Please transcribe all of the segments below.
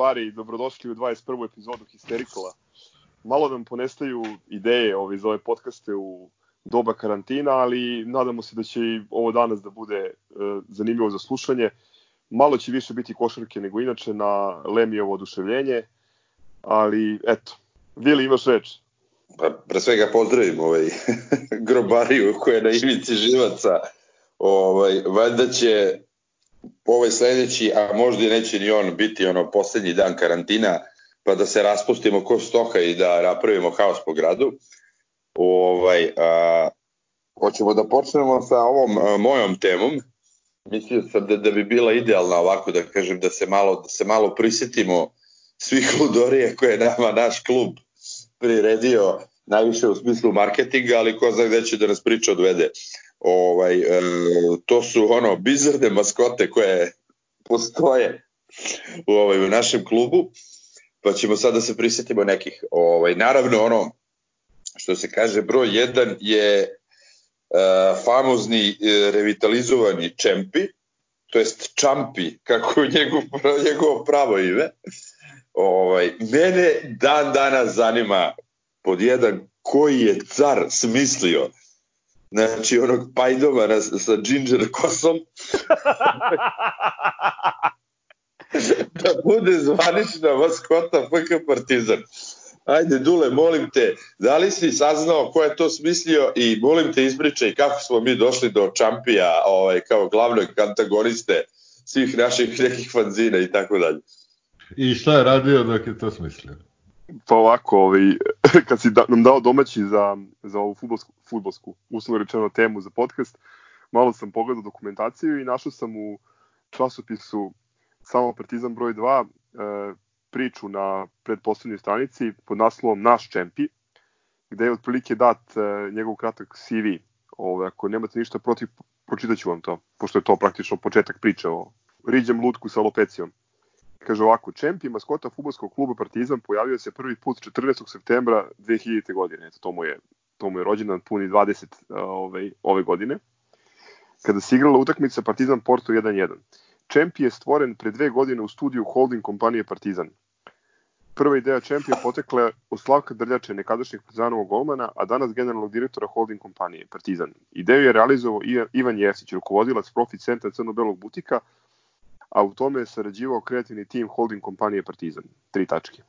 Grobari, dobrodošli u 21. epizodu Histerikola. Malo nam ponestaju ideje ove, za ove podcaste u doba karantina, ali nadamo se da će i ovo danas da bude e, zanimljivo za slušanje. Malo će više biti košarke nego inače na Lemijevo oduševljenje, ali eto, Vili imaš reč. Pa, pre svega pozdravim ovaj grobariju koja je na ivici živaca. Ovaj, valjda će ovaj sledeći, a možda i neće ni on biti ono poslednji dan karantina, pa da se raspustimo ko stoka i da napravimo haos po gradu. Ovaj, a, hoćemo da počnemo sa ovom a, mojom temom. Mislio sam da, da bi bila idealna ovako da kažem da se malo, da se malo prisetimo svih ludorije koje je nama naš klub priredio najviše u smislu marketinga, ali ko zna gde će da nas priča odvede ovaj, e, to su ono bizarne maskote koje postoje u, ovaj, u našem klubu, pa ćemo sad da se prisetimo nekih. Ovaj, naravno, ono, što se kaže, broj 1 je e, famozni e, revitalizovani Čempi, to jest Čampi, kako je njegov, njegovo pravo ime. Ovaj, mene dan danas zanima pod jedan koji je car smislio Znači, onog pajdova sa ginger kosom. da bude zvanična maskota FK Partizan. Ajde, Dule, molim te, da li si saznao ko je to smislio i molim te ispričaj kako smo mi došli do Čampija ovaj, kao glavnog antagoniste svih naših nekih fanzina i tako dalje. I šta je radio dok je to smislio? Pa ovako, ovaj, kad si da, nam dao domaći za, za ovu futbolsku, futbolsku uslovno rečeno temu za podcast, malo sam pogledao dokumentaciju i našao sam u časopisu samo Partizan broj 2 e, priču na predposlednjoj stranici pod naslovom Naš čempi, gde je otprilike dat e, njegov kratak CV. Ove, ako nemate ništa protiv, pročitaću vam to, pošto je to praktično početak priče o Riđem Lutku sa alopecijom. Kaže ovako, čempi maskota futbolskog kluba Partizan pojavio se prvi put 14. septembra 2000. godine. Eto, to mu je, to mu je rođendan puni 20 ovaj, ove godine. Kada se igrala utakmica Partizan Porto 1-1. Čempi je stvoren pre dve godine u studiju holding kompanije Partizan. Prva ideja Čempi je potekla od Slavka Drljače, nekadašnjeg Partizanovog golmana, a danas generalnog direktora holding kompanije Partizan. Ideju je realizovao Ivan Jefsić, rukovodilac profit centra Crno-Belog butika, a u tome je sarađivao kreativni tim holding kompanije Partizan. Tri tačke.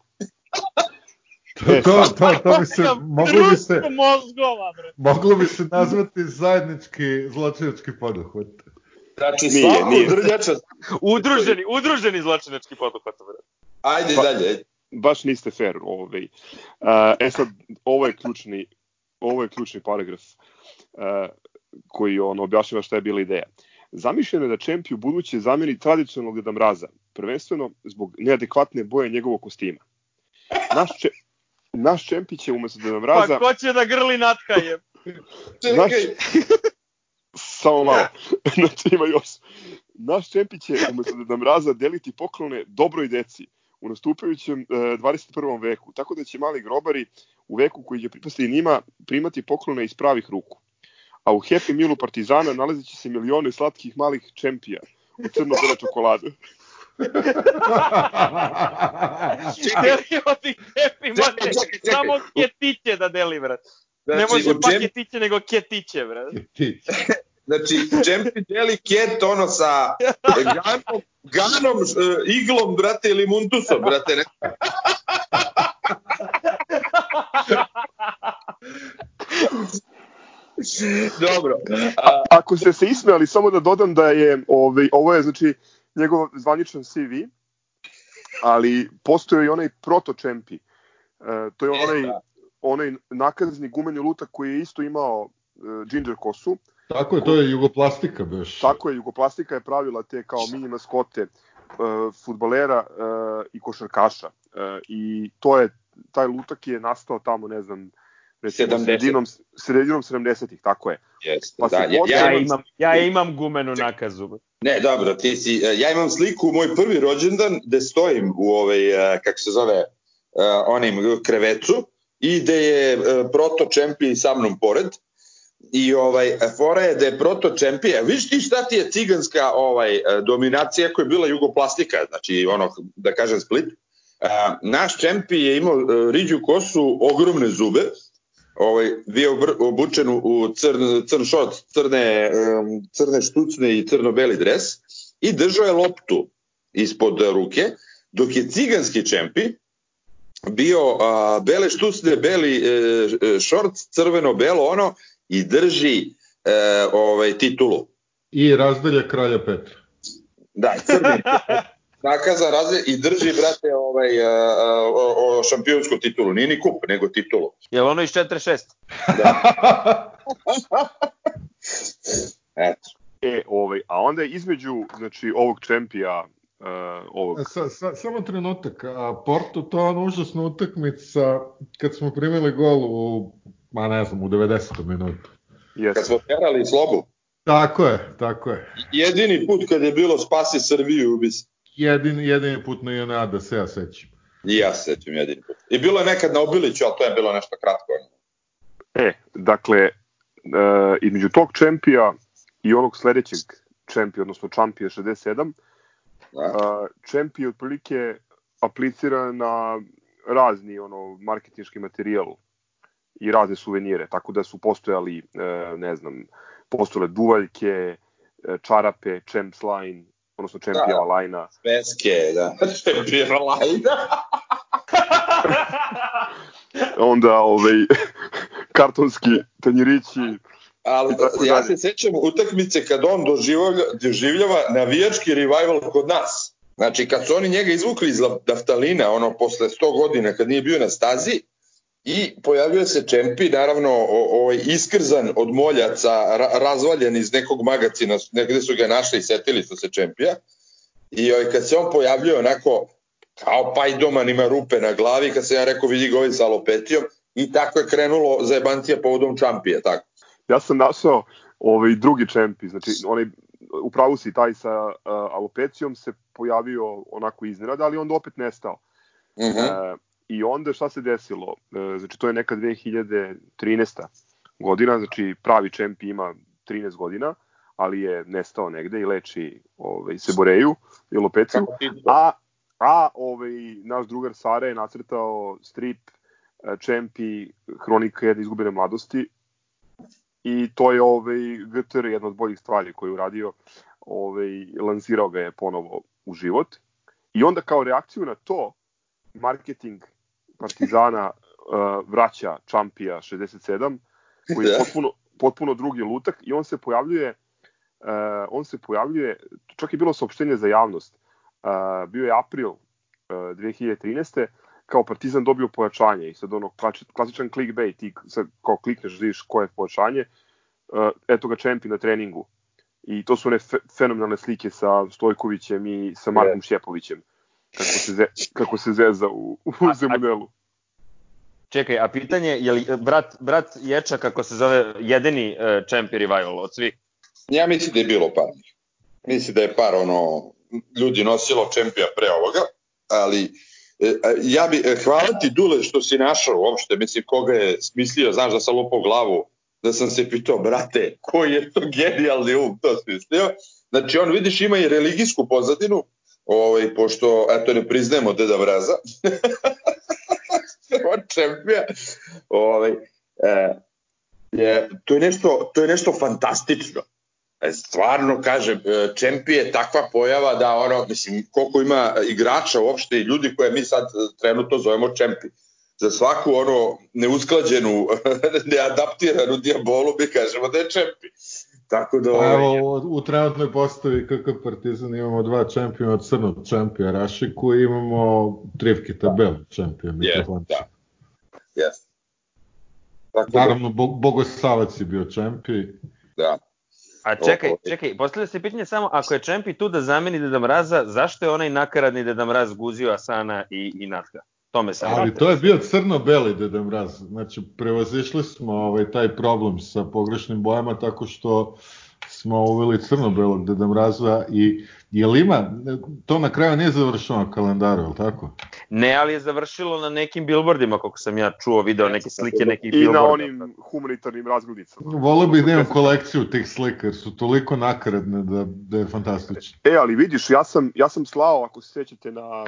to, e, to, to, to bi se, moglo bi se, mozgova, bre. moglo bi se nazvati zajednički zločinački poduhvat. Znači, nije, Slavko nije. Drljača... udruženi, udruženi zločinački poduhvat, bre. Ajde pa, dalje. Baš niste fair, ovaj. Uh, e sad, ovo je ključni, ovo je ključni paragraf uh, koji on objašnjava šta je bila ideja. Uh, Zamišljeno je da Čempi u buduće zameni tradicionalnog Deda Mraza, prvenstveno zbog neadekvatne boje njegovog kostima. Naš, če, naš Čempi će umesto Deda Mraza... Pa ko će da grli natka je? Čekaj! Naš, samo malo. znači ima još. Naš Čempi će umesto Deda Mraza deliti poklone dobroj deci u nastupajućem e, 21. veku, tako da će mali grobari u veku koji će pripasti njima primati poklone iz pravih ruku a u Happy Mealu Partizana nalazit će se milione slatkih malih čempija u crno-bele čokolade. Delimo ti Happy Monday, samo ketiće da deli, brat. Znači, ne može pa džem... ketiće, nego ketiće, brat. Znači, Čempi deli ket ono sa ganom, ganom uh, iglom, brate, ili muntusom, brate. Ne? Dobro. A, ako ste se ismejali, samo da dodam da je, ovaj, ovo je znači njegov zvaničan CV, ali postoje i onaj proto čempi. E, to je onaj, da. onaj nakazni gumeni lutak koji je isto imao e, ginger kosu. Tako je, to je jugoplastika beš. Tako je, jugoplastika je pravila te kao mini maskote e, futbalera e, i košarkaša. E, I to je, taj lutak je nastao tamo, ne znam, recimo 70. sredinom, sredinom 70-ih, tako je. Jeste, pa da, ja, ja, imam, ja imam gumenu nakazu. Ne, dobro, ti si, e, ja imam sliku moj prvi rođendan gde stojim u ovaj, e, kako se zove, e, onim krevecu i gde je proto čempi sa mnom pored. I ovaj fora je da je proto čempija. Vidiš ti šta ti je ciganska ovaj dominacija koja je bila jugoplastika, znači ono da kažem Split. Naš čempi je imao riđu kosu, ogromne zube, ovaj, bio obučen u crn, crn šot, crne, crne štucne i crno-beli dres i držao je loptu ispod ruke, dok je ciganski čempi bio a, bele štucne, beli e, e šort, crveno-belo ono i drži e, ovaj, titulu. I razdalja kralja Petra. Da, crni nakaza razlje i drži, brate, ovaj, a, a, o, o šampionsku titulu. Nije ni kup, nego titulu. Je li ono iz 46? Da. Eto. E, ovaj, a onda između znači, ovog čempija uh, ovog... E, sa, sa, samo trenutak, a Porto to je ono užasna utakmica kad smo primili gol u, ma ne znam, u 90. minutu. Yes. Kad smo terali slobu. Tako je, tako je. Jedini put kad je bilo spasi Srbiju, bi se jedini, jedini put na Jonada da se ja sećam. I ja se sećam jedini put. I bilo je nekad na Obiliću, ali to je bilo nešto kratko. E, dakle, e, između tog čempija i onog sledećeg čempija, odnosno čampija 67, da. e, čempija otprilike aplicira na razni ono marketinški materijal i razne suvenire, tako da su postojali, e, ne znam, postojale duvaljke, e, čarape, champs line, odnosno Championova da, lajna. Sveske, da. Championova lajna. Onda ovaj, kartonski tanjirići. Ali ja se sećam utakmice kad on doživljava, doživljava navijački revival kod nas. Znači, kad su oni njega izvukli iz daftalina, ono, posle 100 godina, kad nije bio na stazi, i pojavio se Čempi, naravno ovaj iskrzan od moljaca, ra, razvaljen iz nekog magacina, negde su ga našli i setili su se Čempija. I ovaj, kad se on pojavljuje onako kao pajdoman ima rupe na glavi, kad se ja rekao vidi ga ovaj sa alopetijom, i tako je krenulo za jebancija povodom Čampija, tako. Ja sam našao ovaj drugi Čempi, znači onaj upravo si taj sa uh, alopecijom se pojavio onako iznenada, ali onda opet nestao. Uh mhm. -huh. uh, I onda šta se desilo? E, znači to je neka 2013. godina, znači pravi čempi ima 13 godina, ali je nestao negde i leči ovaj, Seboreju i Lopeciju, a, a ovaj, naš drugar Sara je nacrtao strip e, čempi Hronika jedne izgubene mladosti i to je ovaj, GTR jedna od boljih stvari koju je uradio, ovaj, lansirao ga je ponovo u život i onda kao reakciju na to marketing Partizana uh, vraća Čampija 67, koji je da. potpuno, potpuno drugi lutak i on se pojavljuje uh, on se pojavljuje, čak je bilo saopštenje za javnost, uh, bio je april uh, 2013. kao Partizan dobio pojačanje i sad ono klasičan clickbait, ti sad kao klikneš vidiš koje je pojačanje, uh, eto ga Čempi na treningu. I to su one fe, fenomenalne slike sa Stojkovićem i sa Markom yeah. Šjepovićem kako se, ze, kako se zeza u, u Zemunelu. Čekaj, a pitanje, je li brat, brat Ječa, kako se zove, jedini uh, champion revival od svih? Ja mislim da je bilo par. Mislim da je par ono, ljudi nosilo čempija pre ovoga, ali e, ja bi, e, hvala ti Dule što si našao uopšte, mislim koga je smislio, znaš da sam lupao glavu, da sam se pitao, brate, koji je to genijalni um to smislio. Znači on vidiš ima i religijsku pozadinu, ovaj, pošto, eto, ne priznajemo Deda Vraza, on čempija, ovaj, e, to, je nešto, to je nešto fantastično. E, stvarno, kažem, e, čempi je takva pojava da ono, mislim, koliko ima igrača uopšte i ljudi koje mi sad trenutno zovemo čempi. Za svaku ono neusklađenu, neadaptiranu diabolu mi kažemo da je čempi. Tako da... Ovaj... Evo, u, trenutnoj postavi KK Partizan imamo dva čempiona crnog čempija Rašiku i imamo trivke tabel čempija Mitrofančića. Yes, da. Yes. Tako da- Naravno, da... Bogosavac je bio čempi. Da. A čekaj, čekaj, postavlja se pitanje samo, ako je Čempi tu da zameni Deda Mraza, zašto je onaj nakaradni Deda Mraz guzio Asana i, i Natka? Tome sam Ali to je bio crno-beli Deda Mraz. Znači, prevazišli smo ovaj, taj problem sa pogrešnim bojama tako što smo uveli crno-belog Deda Mraza i Jel ima, to na kraju nije završeno na kalendaru, je li tako? Ne, ali je završilo na nekim billboardima, kako sam ja čuo, video neke slike nekih billboarda. I na onim humanitarnim razglednicama. Volio bih da imam kolekciju tih slika, jer su toliko nakaradne da, da je fantastično. E, ali vidiš, ja sam, ja sam slao, ako se sećate, na uh,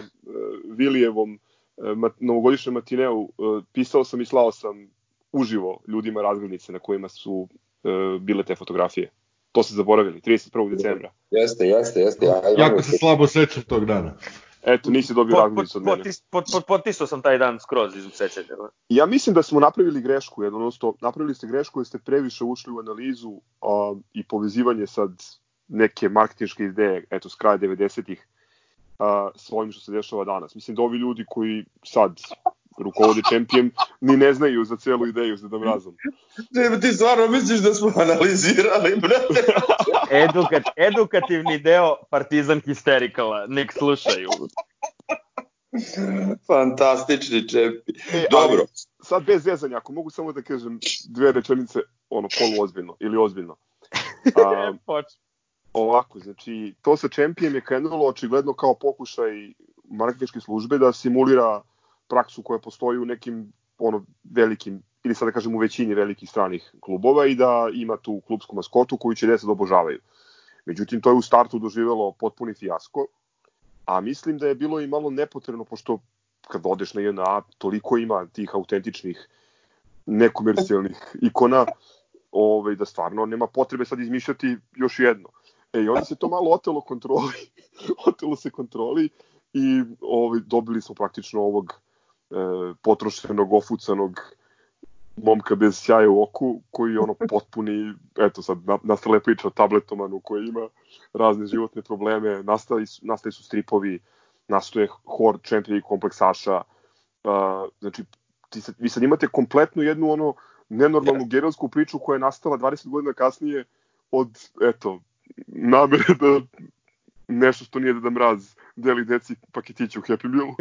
Vilijevom uh, mat, novogodišnjem matineu, uh, pisao sam i slao sam uživo ljudima razglednice na kojima su uh, bile te fotografije. To se zaboravili, 31. decembra. Jeste, jeste, jeste. Ja, jako se slabo sećam tog dana. Eto, nisi dobio razglednicu od mene. Potis, pot, pot, potisao sam taj dan skroz iz sećanja. Ja mislim da smo napravili grešku, jednostavno, napravili ste grešku jer ste previše ušli u analizu uh, i povezivanje sad neke marketinške ideje, eto, s kraja 90-ih, uh, s ovim što se dešava danas. Mislim da ovi ljudi koji sad rukovodi čempijem, ni ne znaju za celu ideju za Mrazom. Ne, ti stvarno misliš da smo analizirali, brate? Edukat, edukativni deo Partizan Hystericala, nek slušaju. Fantastični čempi. E, Dobro. Ali, sad bez zezanja, ako mogu samo da kažem dve rečenice, ono, polu ozbiljno ili ozbiljno. A, ovako, znači, to sa čempijem je krenulo očigledno kao pokušaj marketinške službe da simulira praksu koja postoji u nekim ono velikim ili sad da kažem u većini velikih stranih klubova i da ima tu klubsku maskotu koju će deca da obožavaju. Međutim, to je u startu doživelo potpuni fijasko, a mislim da je bilo i malo nepotrebno, pošto kad odeš na JNA, toliko ima tih autentičnih nekomercijalnih ikona, ovaj, da stvarno nema potrebe sad izmišljati još jedno. E, i onda se to malo otelo kontroli, otelo se kontroli i ovaj, dobili smo praktično ovog e, potrošenog, ofucanog momka bez sjaja u oku, koji ono potpuni, eto sad, nastale priča o tabletomanu koji ima razne životne probleme, nastali su, nastali su stripovi, nastoje hor čemplja i kompleksaša, uh, znači, ti sad, vi sad imate kompletnu jednu ono nenormalnu gerilsku priču koja je nastala 20 godina kasnije od, eto, namere da nešto što nije da mraz deli deci paketiće u Happy Mealu.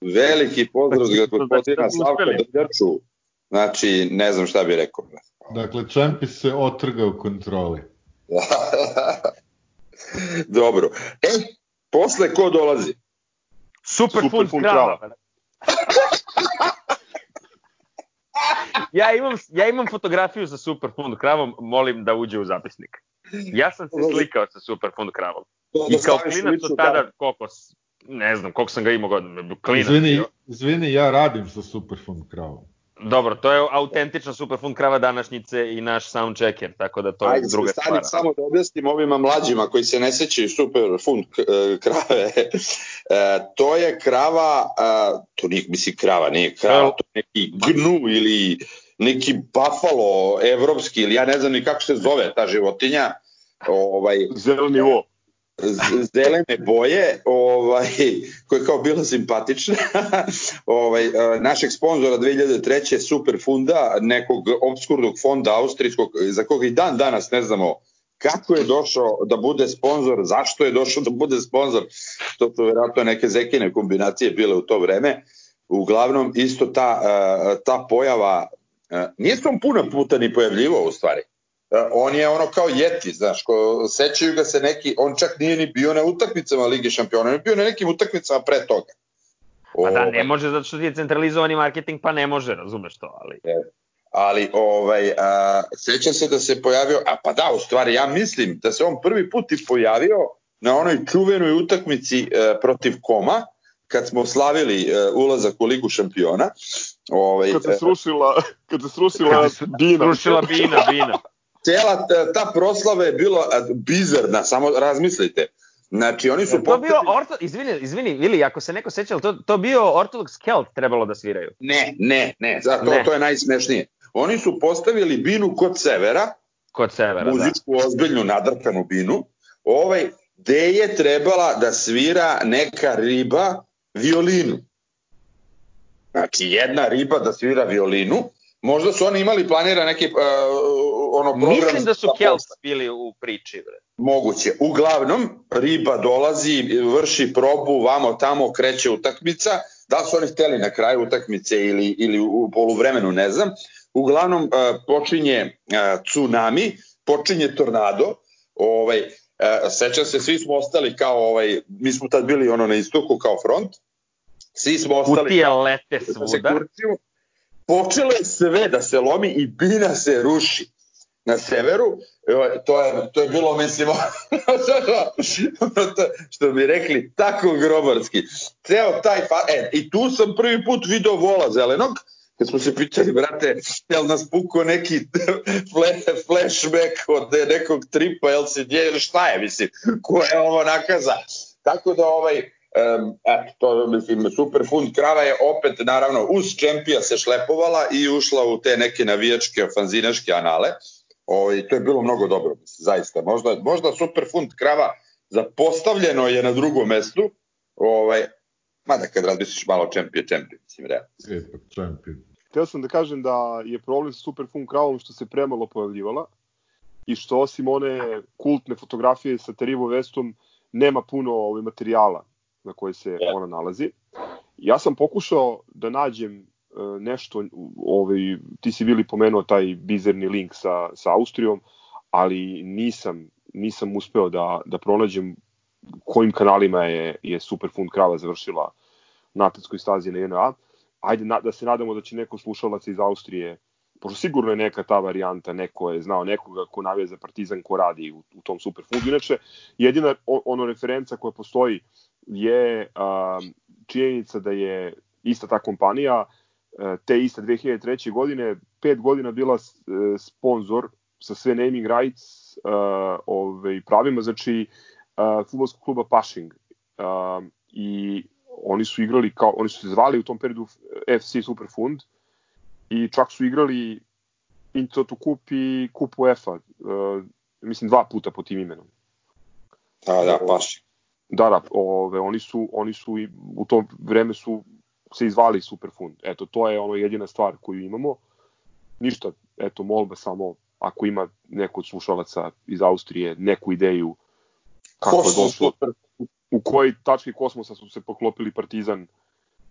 Veliki pozdrav za gospodina Slavka Drljaču. Znači, ne znam šta bih rekao. Dakle, Čempi se otrga u kontroli. Dobro. E, posle ko dolazi? Super, Super fun krava. ja, imam, ja imam fotografiju sa Super fun kravom, molim da uđe u zapisnik. Ja sam se slikao sa Super fun kravom. I kao klinac od tada, koliko, ne znam, koliko sam ga imao godina, klinac. Izvini, izvini, ja radim sa Superfund kravom. Dobro, to je autentična Superfund krava današnjice i naš soundchecker, tako da to Ajde, je druga stvar. Ajde, samo da objasnim ovima mlađima koji se ne sećaju Superfund e, krave. e, to je krava, a, to nije, misli krava, nije krava, to je neki gnu ili neki buffalo evropski ili ja ne znam ni kako se zove ta životinja. Ovaj, Zeleni vo zelene boje, ovaj, koja je kao bila simpatična, ovaj, našeg sponzora 2003. Super funda, nekog obskurnog fonda austrijskog, za koga i dan danas ne znamo kako je došao da bude sponsor, zašto je došao da bude sponsor, to su verovatno neke zekine kombinacije bile u to vreme. Uglavnom, isto ta, ta pojava, nije se on puno puta ni pojavljivo u stvari. On je ono kao Jeti, znaš, ko, sećaju ga se neki, on čak nije ni bio na utakmicama Lige šampiona, on je bio na nekim utakmicama pre toga. Pa da, ne može zato što je centralizovani marketing, pa ne može, razumeš to, ali... Je. Ali, ovaj, a, sećam se da se pojavio, a pa da, u stvari, ja mislim da se on prvi put i pojavio na onoj čuvenoj utakmici e, protiv Koma, kad smo slavili e, ulazak u Ligu šampiona. Ovaj, kad se srušila, kad se srušila Bina. Srušila Bina, Bina cela ta proslava je bila bizarna, samo razmislite. Znači, oni su... To postavili... bio orto... Izvini, izvini, Vili, ako se neko seća, to, to bio Orthodox Celt trebalo da sviraju. Ne, ne, ne, zato ne. to je najsmešnije. Oni su postavili binu kod severa, kod severa, da. muzičku, da. ozbiljnu, nadrkanu binu, ovaj, gde je trebala da svira neka riba violinu. Jedna riba da svira violinu, Možda su oni imali planira neki uh, ono program... Mislim da su Kelts bili u priči. Bre. Moguće. Uglavnom, riba dolazi, vrši probu, vamo tamo kreće utakmica. Da su oni hteli na kraju utakmice ili, ili u poluvremenu, ne znam. Uglavnom, uh, počinje uh, tsunami, počinje tornado, ovaj, E, sećam se, svi smo ostali kao ovaj, mi smo tad bili ono na istoku kao front, svi smo ostali... Kutije lete da svuda. Počelo je sve da se lomi i bina se ruši na severu, to je, to je bilo, mislim, što bi rekli, tako grobarski. Ceo taj, fa... e, i tu sam prvi put video vola zelenog, kad smo se pitali, brate, jel nas pukao neki flashback od nekog tripa LCD ili šta je, mislim, ko je ovo nakaza. Tako da, ovaj, eto, to, mislim, super fund krava je opet, naravno, uz čempija se šlepovala i ušla u te neke navijačke, fanzinaške anale. Ovaj, to je bilo mnogo dobro, mislim, zaista. Možda, možda super fund krava zapostavljeno je na drugom mestu, ovaj, mada kad razmisliš malo čempije, čempije, mislim, realno. Ipak čempije. Htio sam da kažem da je problem sa Superfun kravom što se premalo pojavljivala i što osim one kultne fotografije sa Terivo Vestom nema puno ovaj materijala na koje se ona nalazi. Ja sam pokušao da nađem e, nešto, ovaj, ti si bili pomenuo taj bizarni link sa, sa Austrijom, ali nisam, nisam uspeo da, da pronađem kojim kanalima je, je Superfund krava završila na atletskoj stazi na JNA ajde na, da se nadamo da će neko slušalac iz Austrije, pošto sigurno je neka ta varijanta, neko je znao nekoga ko navija za Partizan, ko radi u, u tom Superfundu. Inače, jedina ono referenca koja postoji je a, činjenica da je ista ta kompanija a, te iste 2003. godine, pet godina bila e, sponsor sa sve naming rights a, ovaj, pravima, znači a, futbolskog kluba Pašing. A, I oni su igrali kao, oni su se zvali u tom periodu FC Superfund i čak su igrali Intertoto kup i kup UEFA, uh, mislim dva puta po tim imenom. Da, da, baš. Da, da, ove, oni su, oni su i u to vreme su se izvali Superfund. Eto, to je ono jedina stvar koju imamo. Ništa, eto, molba samo ako ima neko od slušalaca iz Austrije neku ideju kako je došlo. U kojoj tački kosmosa su se poklopili Partizan,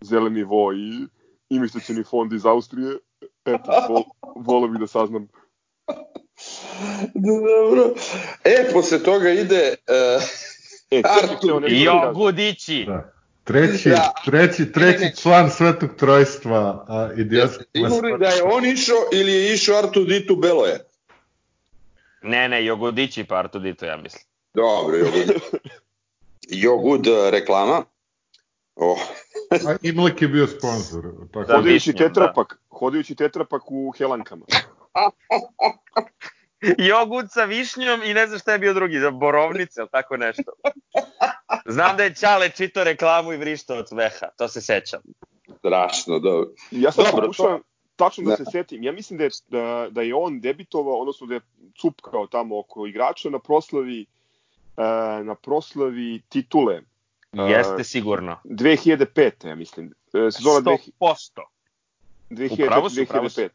Zeleni vo i investicioni fond iz Austrije. Eto, vol, volio bih da saznam. Dobro. E, posle toga ide uh, e, Artur i Jogudići. Da. Treći, da. treći, treći ne, član svetog trojstva a, idiotskog Sigurno da je on išao ili je išao Artu Ditu Beloje? Ne, ne, Jogodići pa Artu Dito, ja mislim. Dobro, Jogodići. Jogud e, reklama. Oh. A Imlek je bio sponsor. Tako. Da, hodajući tetrapak, da. hodajući tetrapak u helankama. Jogurt sa višnjom i ne znam šta je bio drugi, za borovnice ili tako nešto. Znam da je Ćale čito reklamu i vrišto od smeha, to se sećam. Strašno, dobro. Ja sam dobro, pokušao to... tačno da, da se setim. Ja mislim da je, da, da je on debitovao, odnosno da je cupkao tamo oko igrača na proslavi E, na proslavi titule. Jeste sigurno. 2005. ja mislim. E, sezona 100%. 2000, upravo su, 2005.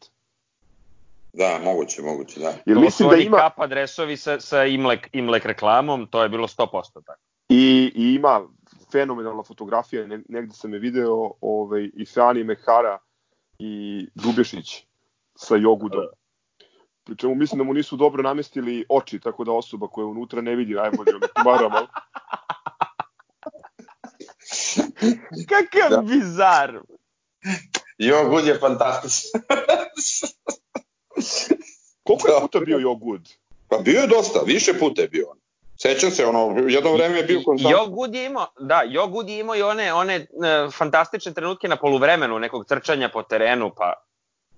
Da, moguće, moguće, da. Jer mislim da ima kapa dresovi sa sa Imlek Imlek reklamom, to je bilo 100% tako. I, i ima fenomenalna fotografija, ne, negde sam je video, ovaj i Fani Mehara i Dubješić sa Jogudom. Pri čemu mislim da mu nisu dobro namestili oči, tako da osoba koja unutra ne vidi najbolje od tumarama. Kakav da. bizar! Jogud je fantastičan. Koliko je puta bio Jogud? Pa bio je dosta, više puta je bio on. Sećam se, ono, jedno vreme je bio konstantno. Jogud je imao, da, Jogud je imao i one, one uh, fantastične trenutke na poluvremenu, nekog trčanja po terenu, pa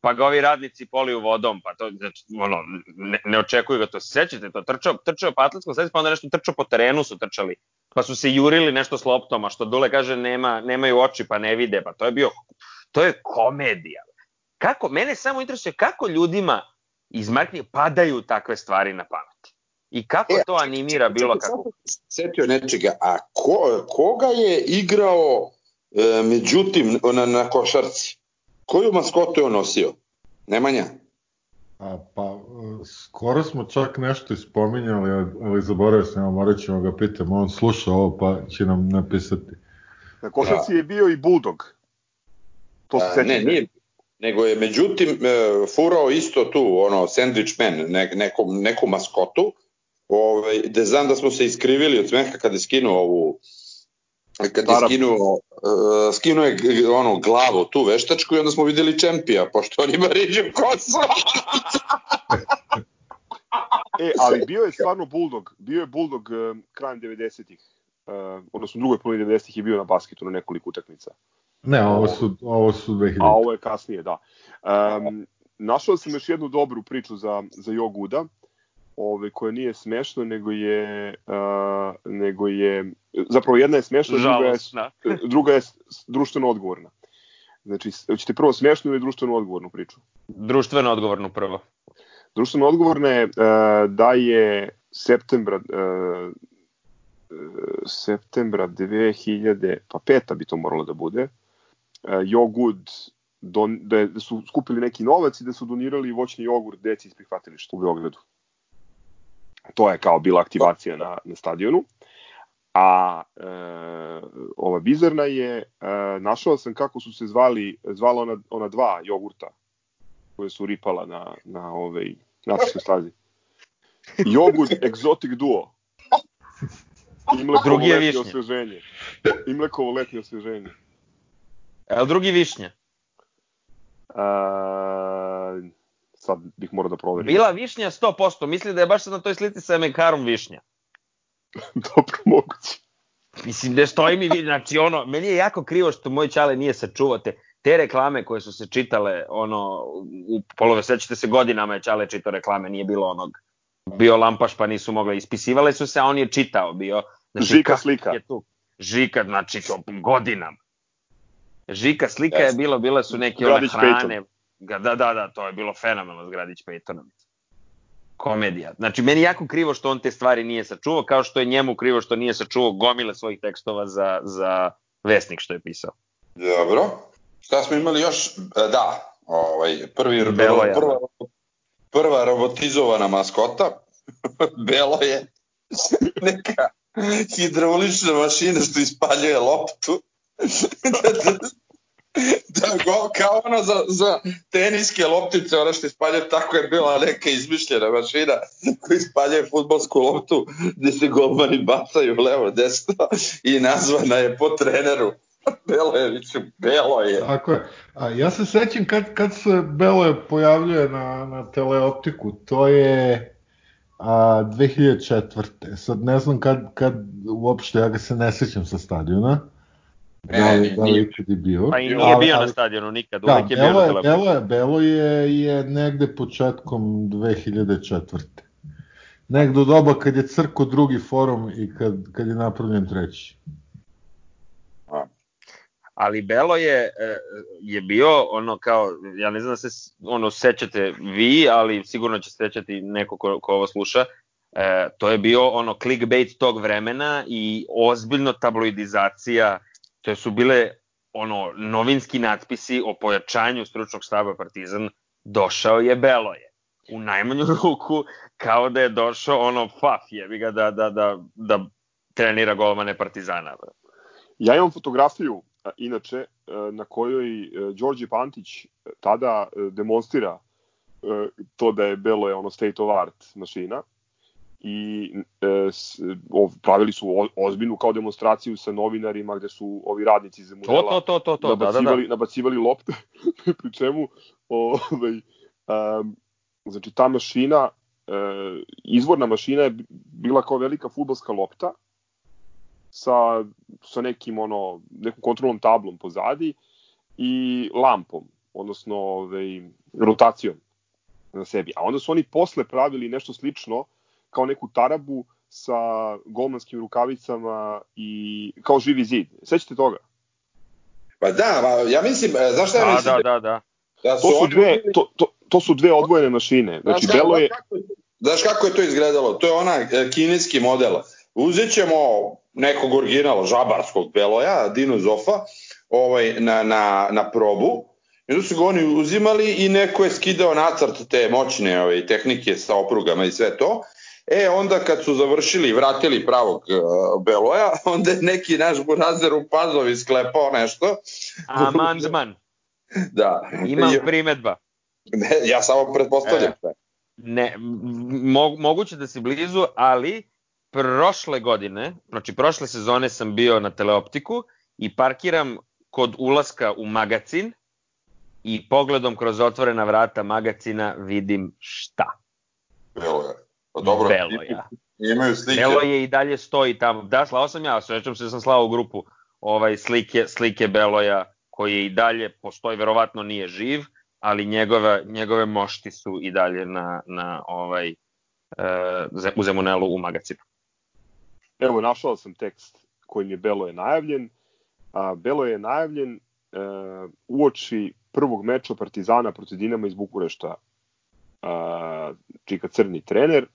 pa ga ovi radnici poliju vodom, pa to, znači, ono, ne, ne očekuju ga to. Sećate to, trčao, trčao po atletskom središtu, pa onda nešto trčao po terenu su trčali, pa su se jurili nešto s loptom, a što Dule kaže nema, nemaju oči pa ne vide, pa to je bio, to je komedija. Kako, mene samo interesuje kako ljudima iz marketinga padaju takve stvari na pamet. I kako e, to animira bilo kako? Setio nečega, a ko, koga je igrao e, međutim na, na košarci? Koju maskotu je on nosio? Nemanja? A, pa, skoro smo čak nešto ispominjali, ali zaboravio sam, evo, morat ćemo ga pitati, on sluša ovo pa će nam napisati. Na košarci je bio i Bulldog. To se ne, nije, nego je međutim e, furao isto tu, ono, Sandwich Man, ne, neku, neku maskotu, ovaj, gde znam da smo se iskrivili od smeha kada je skinuo ovu kad je skinuo, uh, skinuo je ono, glavu tu veštačku i onda smo videli čempija, pošto on ima riđu kosu. e, ali bio je stvarno Bulldog, bio je Bulldog uh, krajem 90-ih, uh, odnosno drugoj polovini 90-ih je bio na basketu na nekoliko utakmica. Ne, ovo su, ovo su 2000. A ovo je kasnije, da. Um, našao sam još jednu dobru priču za, za Joguda, ove, koja nije smešna, nego je, uh, nego je, zapravo jedna je smešna, druga je, druga je društveno odgovorna. Znači, hoćete prvo smešnu ili društveno odgovornu priču? Društveno odgovornu prvo. Društveno odgovorna je uh, da je septembra uh, septembra 2000, pa peta bi to moralo da bude, uh, Jogud don, da, da su skupili neki novac i da su donirali voćni jogurt deci iz prihvatilišta u Beogradu. To je kao bila aktivacija na, na stadionu. A e, ova bizarna je, e, našao sam kako su se zvali, zvala ona, ona dva jogurta koje su ripala na, na ovaj, naciskoj stazi. Jogurt Exotic Duo. I mlekovo drugi je letnje osveženje. I mlekovo letnje osveženje. E, drugi višnja? A, sad bih morao da proverim. Bila višnja 100%, misli da je baš sad na toj slici sa mekarom višnja. Dobro, moguće. Mislim, da stoji mi, znači ono, meni je jako krivo što moj čale nije sačuvao te, te reklame koje su se čitale, ono, u polove, sećate se godinama je čale čitao reklame, nije bilo onog, bio lampaš pa nisu mogli, ispisivale su se, a on je čitao bio. Znači, Žika slika. Je tu? Žika, znači to godinama. Žika slika yes. je bilo, bile su neke one hrane. Peyton. Da, da, da, to je bilo fenomenalno Zgradić Pejtonović. Komedija. Znači, meni jako krivo što on te stvari nije sačuvao, kao što je njemu krivo što nije sačuvao gomile svojih tekstova za, za vesnik što je pisao. Dobro. Šta smo imali još? E, da, ovaj, prvi, prva, prva robotizovana maskota. Belo je neka hidraulična mašina što ispaljuje loptu. da, go, kao ono za, za teniske loptice, ono što ispaljuje, tako je bila neka izmišljena mašina koja ispaljuje futbolsku loptu gde se golmani bacaju levo, desno i nazvana je po treneru Belojeviću, Belo je. Tako je. A ja se sećam kad, kad se Belo je pojavljuje na, na teleoptiku, to je a, 2004. Sad ne znam kad, kad uopšte, ja ga se ne sećam sa stadiona. Da li, da li ikad je bio? Pa i nije bio ali, na stadionu nikad, da, uvek je bio na telefonu. Belo, je, Belo je, je negde početkom 2004. Negde u doba kad je crko drugi forum i kad, kad je napravljen treći. Ali Belo je, e, je bio ono kao, ja ne znam da se ono sećate vi, ali sigurno će sećati neko ko, ko ovo sluša, e, to je bio ono clickbait tog vremena i ozbiljno tabloidizacija to su bile ono novinski natpisi o pojačanju stručnog štaba Partizan došao je Beloje. U najmanju ruku kao da je došao ono faf jebi ga da, da, da, da trenira golmane Partizana. Ja imam fotografiju, inače, na kojoj e, Đorđe Pantić e, tada e, demonstrira to da je Belo je ono state of art mašina i e, s, o, pravili su o, ozbiljnu kao demonstraciju sa novinarima gde su ovi radnici iz modela to, to, to, to, nabacivali, da, da, da. nabacivali lopte, pri čemu ovaj, um, znači ta mašina, e, izvorna mašina je bila kao velika futbolska lopta sa, sa nekim ono, nekom kontrolnom tablom pozadi i lampom, odnosno ovaj, rotacijom na sebi. A onda su oni posle pravili nešto slično kao neku tarabu sa golmanskim rukavicama i kao živi zid. Sećate toga? Pa da, ma, ja mislim, e, znaš šta ja da, mislim? Da, da, da. da su to, su dve, to, to, to su dve odvojene mašine. Znači, znaš Belo je... Kako, znaš kako je to izgledalo? To je ona e, kineski model. Uzet ćemo nekog originala, žabarskog Beloja, Dino Zofa, ovaj, na, na, na probu, I onda su ga oni uzimali i neko je skidao nacrt te moćne ove, tehnike sa oprugama i sve to E, onda kad su završili i vratili pravog uh, Beloja, onda je neki naš burazer u pazovi sklepao nešto. Amandman. da. Imam primetba. Ne, ja samo pretpostavljam. E. Ne, mo, moguće da si blizu, ali prošle godine, znači prošle sezone sam bio na teleoptiku i parkiram kod ulaska u magacin i pogledom kroz otvorena vrata magacina vidim šta. Beloja. Pa dobro, Beloja. imaju slike. Beloje i dalje stoji tamo. Da, slao sam ja, svećam se da sam slao u grupu ovaj slike, slike Beloja koji je i dalje postoji, verovatno nije živ, ali njegove, njegove mošti su i dalje na, na ovaj, uh, u Zemunelu u magacinu. Evo, našao sam tekst kojim je Belo je najavljen. A, Belo je najavljen uh, uoči prvog meča Partizana protiv Dinama iz Bukurešta, uh, čika crni trener.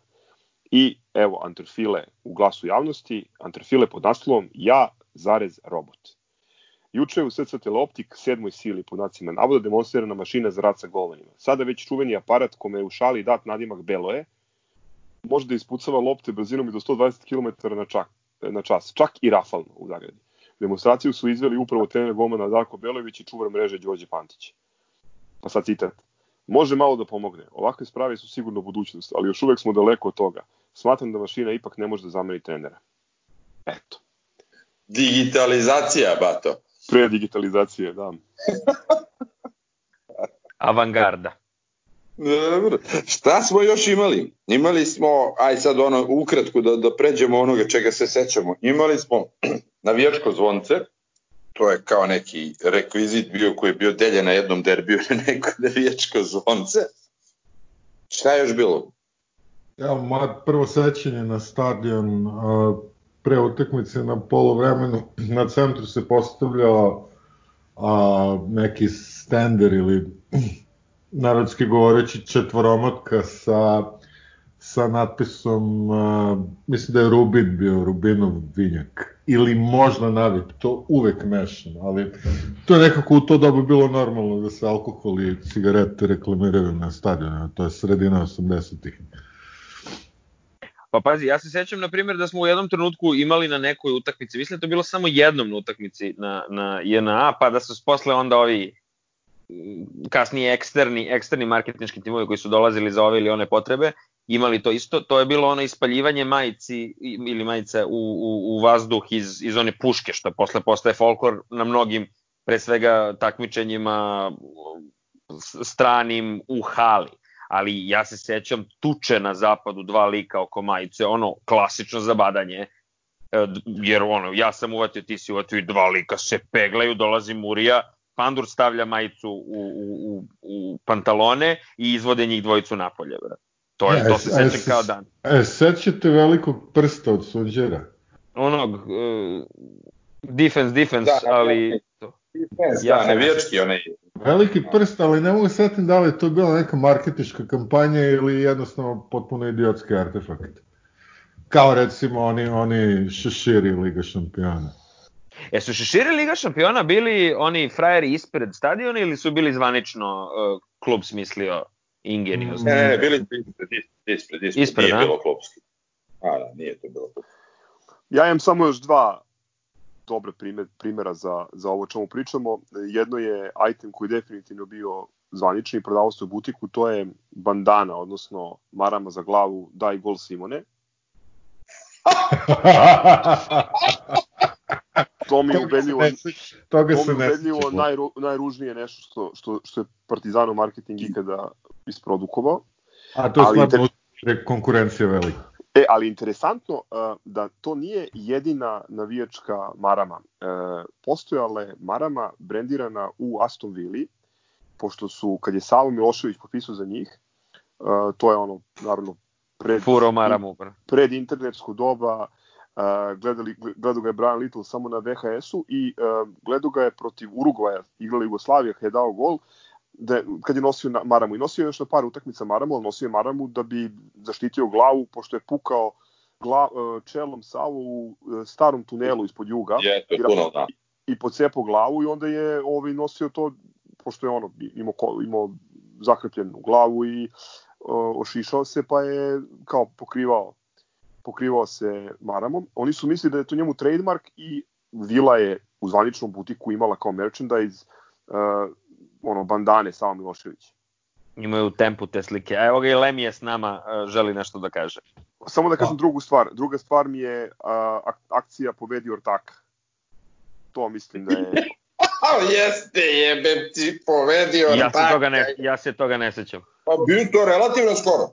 I evo, Antrofile u glasu javnosti, Antrofile pod naslovom Ja, zarez, robot. Juče je u SC Teleoptik sedmoj sili po nacima navoda demonstrirana mašina za rad sa golmanima. Sada već čuveni aparat kome je u šali dat nadimak Beloje, može da ispucava lopte brzinom i do 120 km na, čak, na čas, čak i rafalno u zagradi. Demonstraciju su izveli upravo trener golmana Darko Belović i čuvar mreže Đorđe Pantić. Pa sad citat. Može malo da pomogne. Ovakve sprave su sigurno budućnost, ali još uvek smo daleko od toga. Smatram da mašina ipak ne može da zameni trenera. Eto. Digitalizacija, bato. Pre digitalizacije, da. Avangarda. Dobro. Šta smo još imali? Imali smo, aj sad ono, ukratko da, da pređemo onoga čega se sećamo. Imali smo navijačko zvonce, to je kao neki rekvizit bio koji je bio deljen na jednom derbiju na neko navijačko zvonce. Šta je još bilo? Ja, moje prvo sećanje na stadion a, pre utakmice na polovremenu na centru se postavljao a, neki stender ili narodski govoreći četvoromotka sa sa natpisom, uh, mislim da je Rubin bio, Rubinov vinjak, ili možda navip, to uvek mešam, ali to je nekako u to dobu bilo normalno da se alkohol i cigarete reklamiraju na stadionu, to je sredina 80-ih. Pa pazi, ja se sećam, na primjer, da smo u jednom trenutku imali na nekoj utakmici, mislim da to bilo samo jednom na utakmici na, na JNA, pa da su posle onda ovi kasnije eksterni, eksterni marketinški timovi koji su dolazili za ove ili one potrebe, imali to isto, to je bilo ono ispaljivanje majici ili majice u, u, u vazduh iz, iz one puške, što posle postaje folklor na mnogim, pre svega, takmičenjima stranim u hali. Ali ja se sećam tuče na zapadu dva lika oko majice, ono klasično zabadanje, e, jer ono, ja sam uvatio, ti si uvatio i dva lika se peglaju, dolazi Murija, Pandur stavlja majicu u, u, u, u pantalone i izvode njih dvojicu napolje. Bro. To, je, to se seća kao dan. E, sećate velikog prsta od suđera? Onog, uh, defense, defense, da, ali... To. Defense, ja, da, nevijački onaj. Veliki prst, ali ne mogu setim da li je to bila neka marketiška kampanja ili jednostavno potpuno idiotski artefakt. Kao recimo oni, oni šeširi Liga šampiona. E su šeširi Liga šampiona bili oni frajeri ispred stadiona ili su bili zvanično uh, klub smislio ingeniozno. Ne, ne, ne, bili ispred, ispred, ispred, ispred nije bilo klopski. A, da, nije to bilo klopski. Ja imam samo još dva dobre primer, primera za, za ovo čemu pričamo. Jedno je item koji je definitivno bio zvanični, prodavao se u butiku, to je bandana, odnosno marama za glavu Daj gol Simone. to mi je ubedljivo, toga se ne ubedljivo najru, najružnije nešto što, što, što je Partizano marketing ikada isprodukovao. A to je stvarno inter... konkurencija velika. E, ali interesantno uh, da to nije jedina navijačka marama. Uh, postojala je marama brendirana u Aston Villa, pošto su, kad je Savo Milošević potpisao za njih, uh, to je ono, naravno, pred, Furo maramu. pred internetsko doba, Uh, gledali, gledao ga je Brian Little samo na VHS-u i uh, gledao ga je protiv Urugvaja, igrala Jugoslavija, kada je dao gol, da, kad je nosio na Maramu. I nosio je još na par utakmica Maramu, ali nosio je Maramu da bi zaštitio glavu, pošto je pukao gla, uh, čelom Savo u uh, starom tunelu ispod juga. Je, to je tunel, da. I, i podcepao glavu i onda je ovaj, nosio to, pošto je ono imao, imao zakrepljenu glavu i uh, ošišao se, pa je kao pokrivao pokrivao se maramom. Oni su mislili da je to njemu trademark i Vila je u zvaničnom butiku imala kao merchandise uh, ono bandane Sava Milošević. imaju u tempu te slike. Evo ga i Lemije s nama želi nešto da kaže. Samo da kažem pa. drugu stvar. Druga stvar mi je a, akcija Povedi Ortaka. To mislim da je... Jeste, jebem ti povedio ja se toga ne, ja se toga ne sećam. Pa bio to relativno skoro.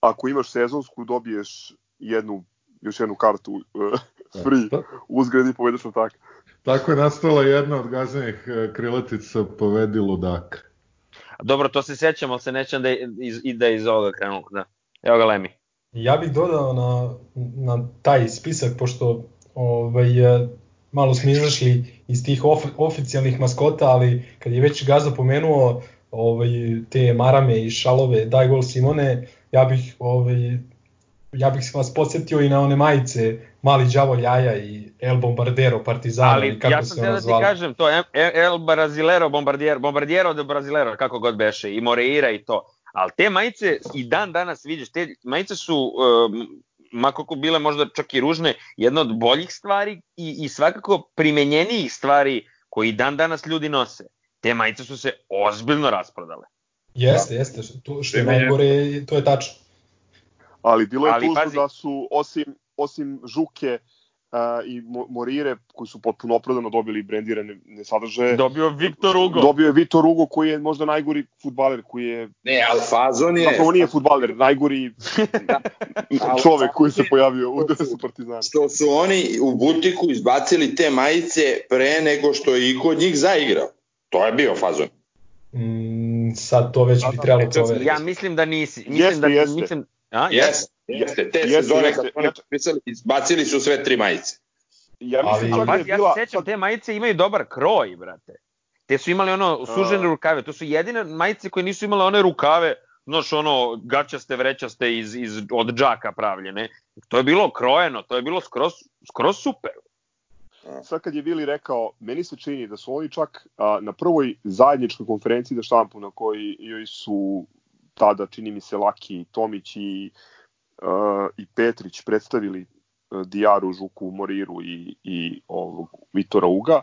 Ako imaš sezonsku, dobiješ jednu, još jednu kartu uh, free uzgradi povedeš Ortaka. Tako je nastala jedna od gaznenih e, krilatica povedi Ludaka. Dobro, to se sećam, ali se nećam da, iz, i da iz ovoga krenulo. Da. Evo ga Lemi. Ja bih dodao na, na taj spisak, pošto ovaj, e, malo smo izašli iz tih of, oficijalnih maskota, ali kad je već Gaza pomenuo ovaj, te marame i šalove daj gol Simone, ja bih ovaj, ja bih vas podsjetio i na one majice Mali đavo Ljaja i El Bombardero Partizano Ali kako ja sam se da ti kažem to El Brazilero Bombardiero Bombardiero de Brazilero kako god beše i Moreira i to. Ali te majice i dan danas vidiš te majice su um, ma kako bile možda čak i ružne, jedna od boljih stvari i, i svakako primenjenijih stvari koji dan danas ljudi nose. Te majice su se ozbiljno rasprodale. Jeste, jeste, to, što je najgore, to je tačno. Ali bilo je Ali, tužno pazi, da su, osim, osim Žuke, uh, i Morire koji su potpuno opravdano dobili brendirane sadržaje. Dobio Viktor Ugo. Dobio je Viktor Ugo koji je možda najgori futbaler koji je Ne, al Fazon je Zapravo nije futbaler, najgori da. čovek koji se pojavio u dresu Partizana. Što su oni u butiku izbacili te majice pre nego što je i kod njih zaigrao. To je bio Fazon. Mm, sad to već bi trebalo proveriti. Ja mislim da nisi. Mislim jeste, da jeste. mislim A, jeste. Jeste, te jeste, sezone jeste, kad oni potpisali, izbacili su sve tri majice. Ja mislim ali, ali, da ja se sećam, te majice imaju dobar kroj, brate. Te su imali ono sužene rukave, to su jedine majice koje nisu imale one rukave, znaš ono gaćaste, vrećaste iz, iz, od džaka pravljene. To je bilo krojeno, to je bilo skroz, skroz super. Sad kad je Vili rekao, meni se čini da su oni čak a, na prvoj zajedničkoj konferenciji za štampu na kojoj joj su tada, čini mi se, Laki, Tomić i uh, i Petrić predstavili uh, Dijaru, Žuku, Moriru i, i ovog Vitora Uga,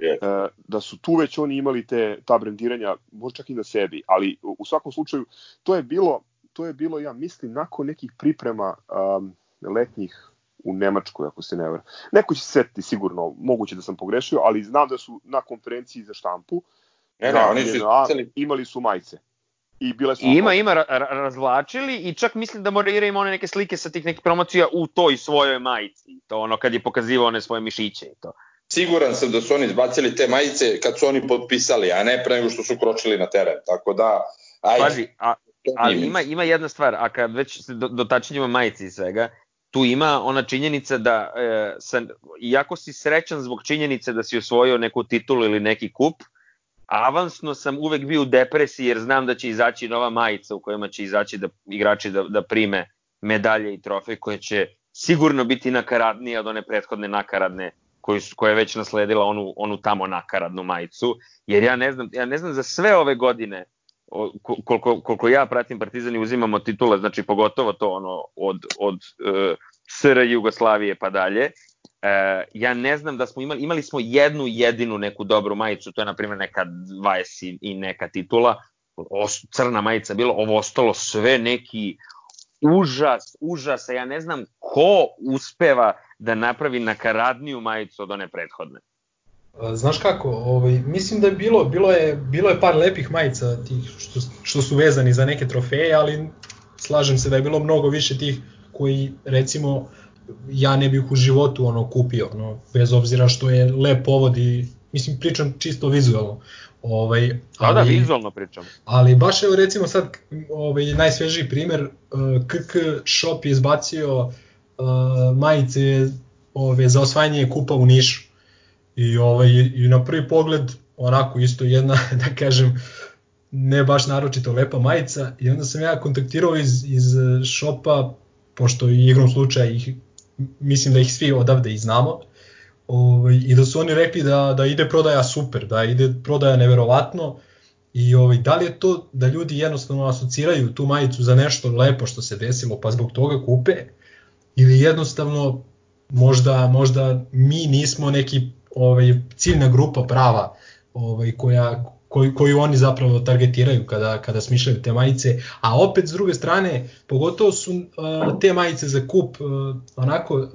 yes. uh, da su tu već oni imali te ta brendiranja, možda čak i na sebi, ali u svakom slučaju to je bilo, to je bilo ja mislim nakon nekih priprema um, letnjih u Nemačkoj, ako se ne vera. Neko će se setiti sigurno, moguće da sam pogrešio, ali znam da su na konferenciji za štampu ne, ne, oni su imali su majice i bile su... Ima, ima, ra razvlačili i čak mislim da Moreira ima one neke slike sa tih nekih promocija u toj svojoj majici. To ono kad je pokazivao one svoje mišiće i to. Siguran sam da su oni izbacili te majice kad su oni potpisali, a ne pre nego što su kročili na teren. Tako da, ajde. Paži, a, ali ima, ima jedna stvar, a kad već se do, dotačenjimo majici i svega, tu ima ona činjenica da, e, sam, iako si srećan zbog činjenice da si osvojio neku titulu ili neki kup, avansno sam uvek bio u depresiji jer znam da će izaći nova majica u kojima će izaći da igrači da, da prime medalje i trofej koje će sigurno biti nakaradnije od one prethodne nakaradne koju koja je već nasledila onu, onu tamo nakaradnu majicu, jer ja ne znam, ja ne znam za sve ove godine koliko, koliko ja pratim Partizan i uzimamo titule, znači pogotovo to ono od, od uh, SR Jugoslavije pa dalje, E, ja ne znam da smo imali, imali smo jednu jedinu neku dobru majicu, to je na primjer neka 20 i, i neka titula, o, crna majica bilo, ovo ostalo sve neki užas, užas, ja ne znam ko uspeva da napravi nakaradniju majicu od one prethodne. Znaš kako, ovaj, mislim da je bilo, bilo je, bilo je par lepih majica tih što, što su vezani za neke trofeje, ali slažem se da je bilo mnogo više tih koji recimo ja ne bih u životu ono kupio, ono, bez obzira što je lep povod i mislim pričam čisto vizualno. Ovaj, ali, da, da, vizualno pričam. Ali baš evo recimo sad ovaj, najsvežiji primer, KK Shop je izbacio uh, majice ove, za osvajanje kupa u Nišu. I, ovaj, I na prvi pogled onako isto jedna, da kažem, ne baš naročito lepa majica i onda sam ja kontaktirao iz, iz šopa, pošto i igrom slučaja ih mislim da ih svi odavde i znamo, ovaj, i da su oni rekli da, da ide prodaja super, da ide prodaja neverovatno, i ovaj, da li je to da ljudi jednostavno asociraju tu majicu za nešto lepo što se desilo pa zbog toga kupe, ili jednostavno možda, možda mi nismo neki ovaj, ciljna grupa prava ovaj, koja, koju, koju oni zapravo targetiraju kada, kada smišljaju te majice, a opet s druge strane, pogotovo su uh, te majice za kup uh, onako, uh,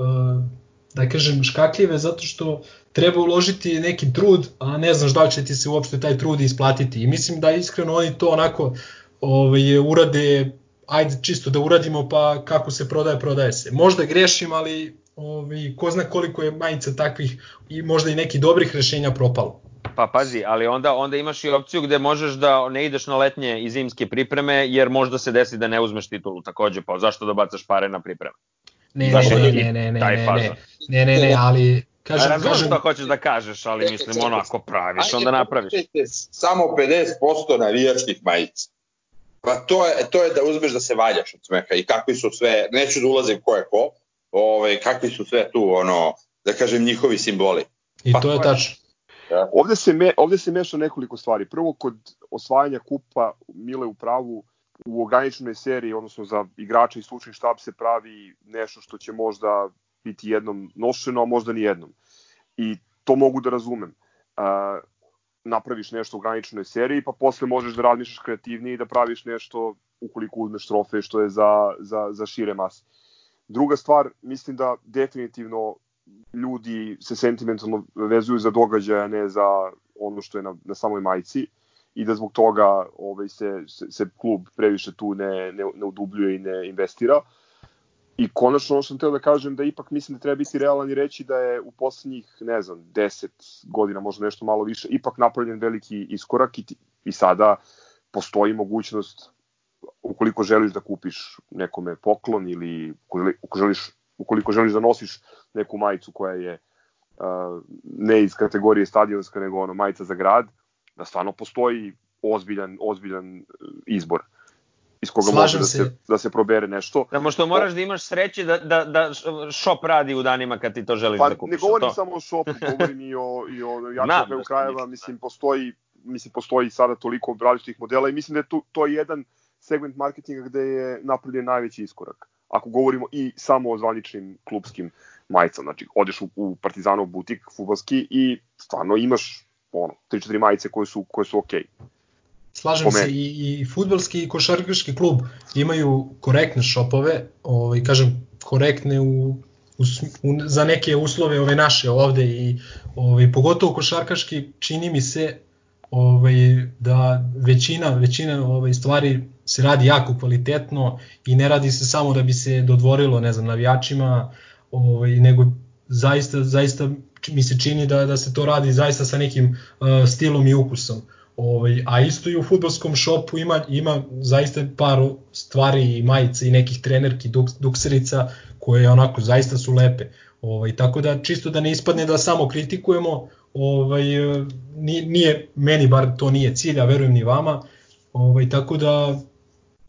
da kažem, škakljive zato što treba uložiti neki trud, a ne znaš da će ti se uopšte taj trud isplatiti. I mislim da iskreno oni to onako ovaj, urade, ajde čisto da uradimo pa kako se prodaje, prodaje se. Možda grešim, ali ovaj, ko zna koliko je majica takvih i možda i nekih dobrih rešenja propalo. Pa pazi, ali onda onda imaš i opciju gde možeš da ne ideš na letnje i zimske pripreme, jer možda se desi da ne uzmeš titulu takođe, pa zašto da bacaš pare na pripreme? Ne, ne, ne, ne, ne, ne, ne, ne, ne, ne, ali Kažem, Razumem kažem... što hoćeš da kažeš, ali mislim ono ako praviš, onda napraviš. Samo 50% navijačkih majica. Pa to je, to je da uzmeš da se valjaš od smeha i kakvi su sve, neću da ulazim ko je ko, ovaj, kakvi su sve tu, ono, da kažem, njihovi simboli. I pa, to je tačno. Ovde, se me, ovde se meša nekoliko stvari. Prvo, kod osvajanja kupa Mile u pravu, u ograničenoj seriji, odnosno za igrača i slučni štab se pravi nešto što će možda biti jednom nošeno, a možda ni jednom. I to mogu da razumem. Uh, napraviš nešto u ograničenoj seriji, pa posle možeš da razmišljaš kreativnije i da praviš nešto ukoliko uzmeš trofej što je za, za, za šire mase. Druga stvar, mislim da definitivno ljudi se sentimentalno vezuju za događaja, ne za ono što je na, na samoj majici i da zbog toga ovaj, se, se, se klub previše tu ne, ne, ne udubljuje i ne investira. I konačno ono što sam teo da kažem da ipak mislim da treba biti realan i reći da je u poslednjih, ne znam, 10 godina, možda nešto malo više, ipak napravljen veliki iskorak i, i sada postoji mogućnost ukoliko želiš da kupiš nekome poklon ili ukoliko želiš, ukoliko želiš da nosiš neku majicu koja je uh, ne iz kategorije stadionska nego ono majica za grad, da stvarno postoji ozbiljan, ozbiljan izbor. Uh, iz koga Slažem može da se, da se probere nešto. Samo što moraš da imaš sreće da, da, da shop radi u danima kad ti to želiš pa, da kupiš. Ne govorim to. samo o shopu, govorim i o, i o jačem da krajeva, mislim, postoji, mislim, postoji sada toliko različitih modela i mislim da je to, to je jedan segment marketinga gde je napravljen najveći iskorak. Ako govorimo i samo o zvaničnim klubskim majicama, znači odeš u, u Partizanov butik futbalski i stvarno imaš ono, 3-4 majice koje su, koje su okej. Okay Slažem se i, i futbalski i košarkaški klub imaju korektne šopove, ovaj, kažem korektne u, u, u, za neke uslove ove naše ovde i ovaj, pogotovo košarkaški čini mi se ovaj, da većina, većina ovaj, stvari se radi jako kvalitetno i ne radi se samo da bi se dodvorilo ne znam, navijačima, ovaj, nego zaista, zaista mi se čini da, da se to radi zaista sa nekim uh, stilom i ukusom. Ovaj, a isto i u futbolskom šopu ima, ima zaista par stvari i majice i nekih trenerki, duk, dukserica koje onako zaista su lepe. Ovaj, tako da čisto da ne ispadne da samo kritikujemo, ovaj, nije, meni bar to nije cilj, a verujem ni vama, ovaj, tako da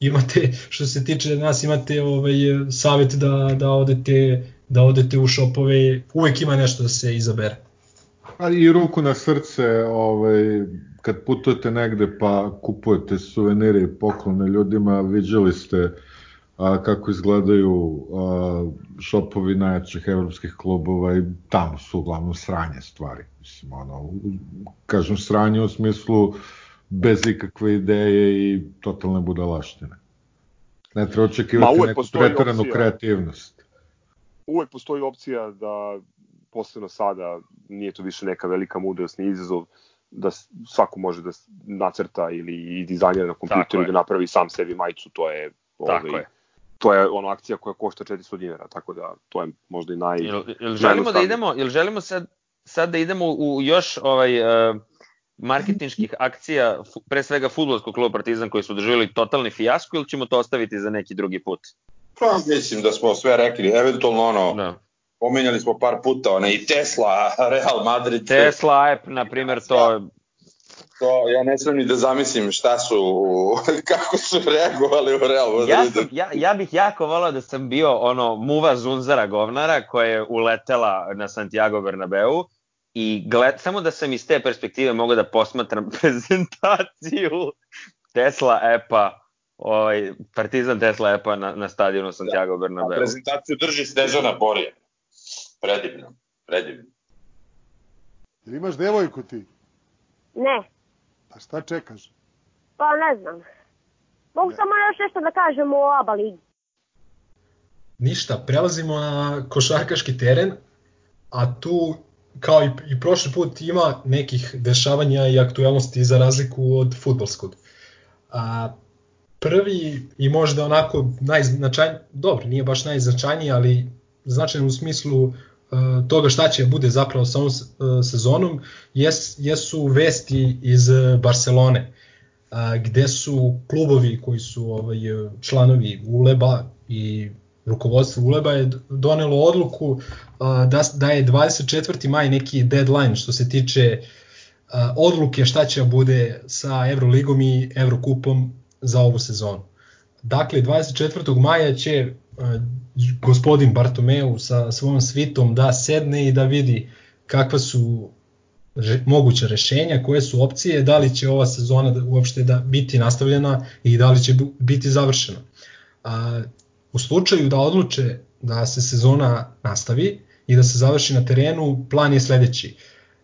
imate, što se tiče nas, imate ovaj, savet da, da, odete, da odete u šopove, uvek ima nešto da se izabere. Ali i ruku na srce, ovaj, kad putujete negde pa kupujete suvenire i poklone ljudima, viđali ste a, kako izgledaju a, šopovi najjačih evropskih klubova i tamo su uglavnom sranje stvari. Mislim, ono, kažem sranje u smislu bez ikakve ideje i totalne budalaštine. Ne treba očekivati neku pretaranu kreativnost. Uvek postoji opcija da posebno sada nije to više neka velika mudrost ni izazov da svako može da nacrta ili i dizajnira na kompjuteru i da napravi sam sebi majicu, to je Tako ovaj, je. To je ono akcija koja košta 400 dinara, tako da to je možda i naj Jel, jel želimo da idemo, jel želimo sad sad da idemo u još ovaj uh, marketinških akcija, pre svega futbolskog kluba Partizan koji su doživjeli totalni fijasko ili ćemo to ostaviti za neki drugi put? Pa mislim da smo sve rekli, eventualno ono, da pomenjali smo par puta, ona i Tesla, Real Madrid. Tesla app, na primjer, to To, ja ne znam ni da zamislim šta su, kako su reagovali u Real Madridu. Ja, sam, ja, ja bih jako volao da sam bio ono muva Zunzara govnara koja je uletela na Santiago Bernabeu i gled, samo da sam iz te perspektive mogao da posmatram prezentaciju Tesla epa ovaj, Partizan Tesla epa na, na stadionu Santiago da. Bernabeu. A prezentaciju drži Snežana Borija. Predivno, predivno. Ili imaš devojku ti? Ne. Pa šta čekaš? Pa ne znam. Mogu samo još nešto da kažem o ABA ligi. Ništa, prelazimo na košarkaški teren, a tu kao i, i prošli put ima nekih dešavanja i aktualnosti za razliku od futbolskog. A, prvi i možda onako najznačajniji, dobro, nije baš najznačajniji, ali značajan u smislu uh, toga šta će bude zapravo sa ovom uh, sezonom, jes, jesu vesti iz Barcelone, uh, gde su klubovi koji su ovaj, članovi ULEBA i rukovodstvo Uleba je donelo odluku da, da je 24. maj neki deadline što se tiče odluke šta će bude sa Euroligom i Eurokupom za ovu sezonu. Dakle, 24. maja će gospodin Bartomeu sa svojom svitom da sedne i da vidi kakva su moguća rešenja, koje su opcije, da li će ova sezona da, uopšte da biti nastavljena i da li će biti završena. A, U slučaju da odluče da se sezona nastavi i da se završi na terenu, plan je sledeći.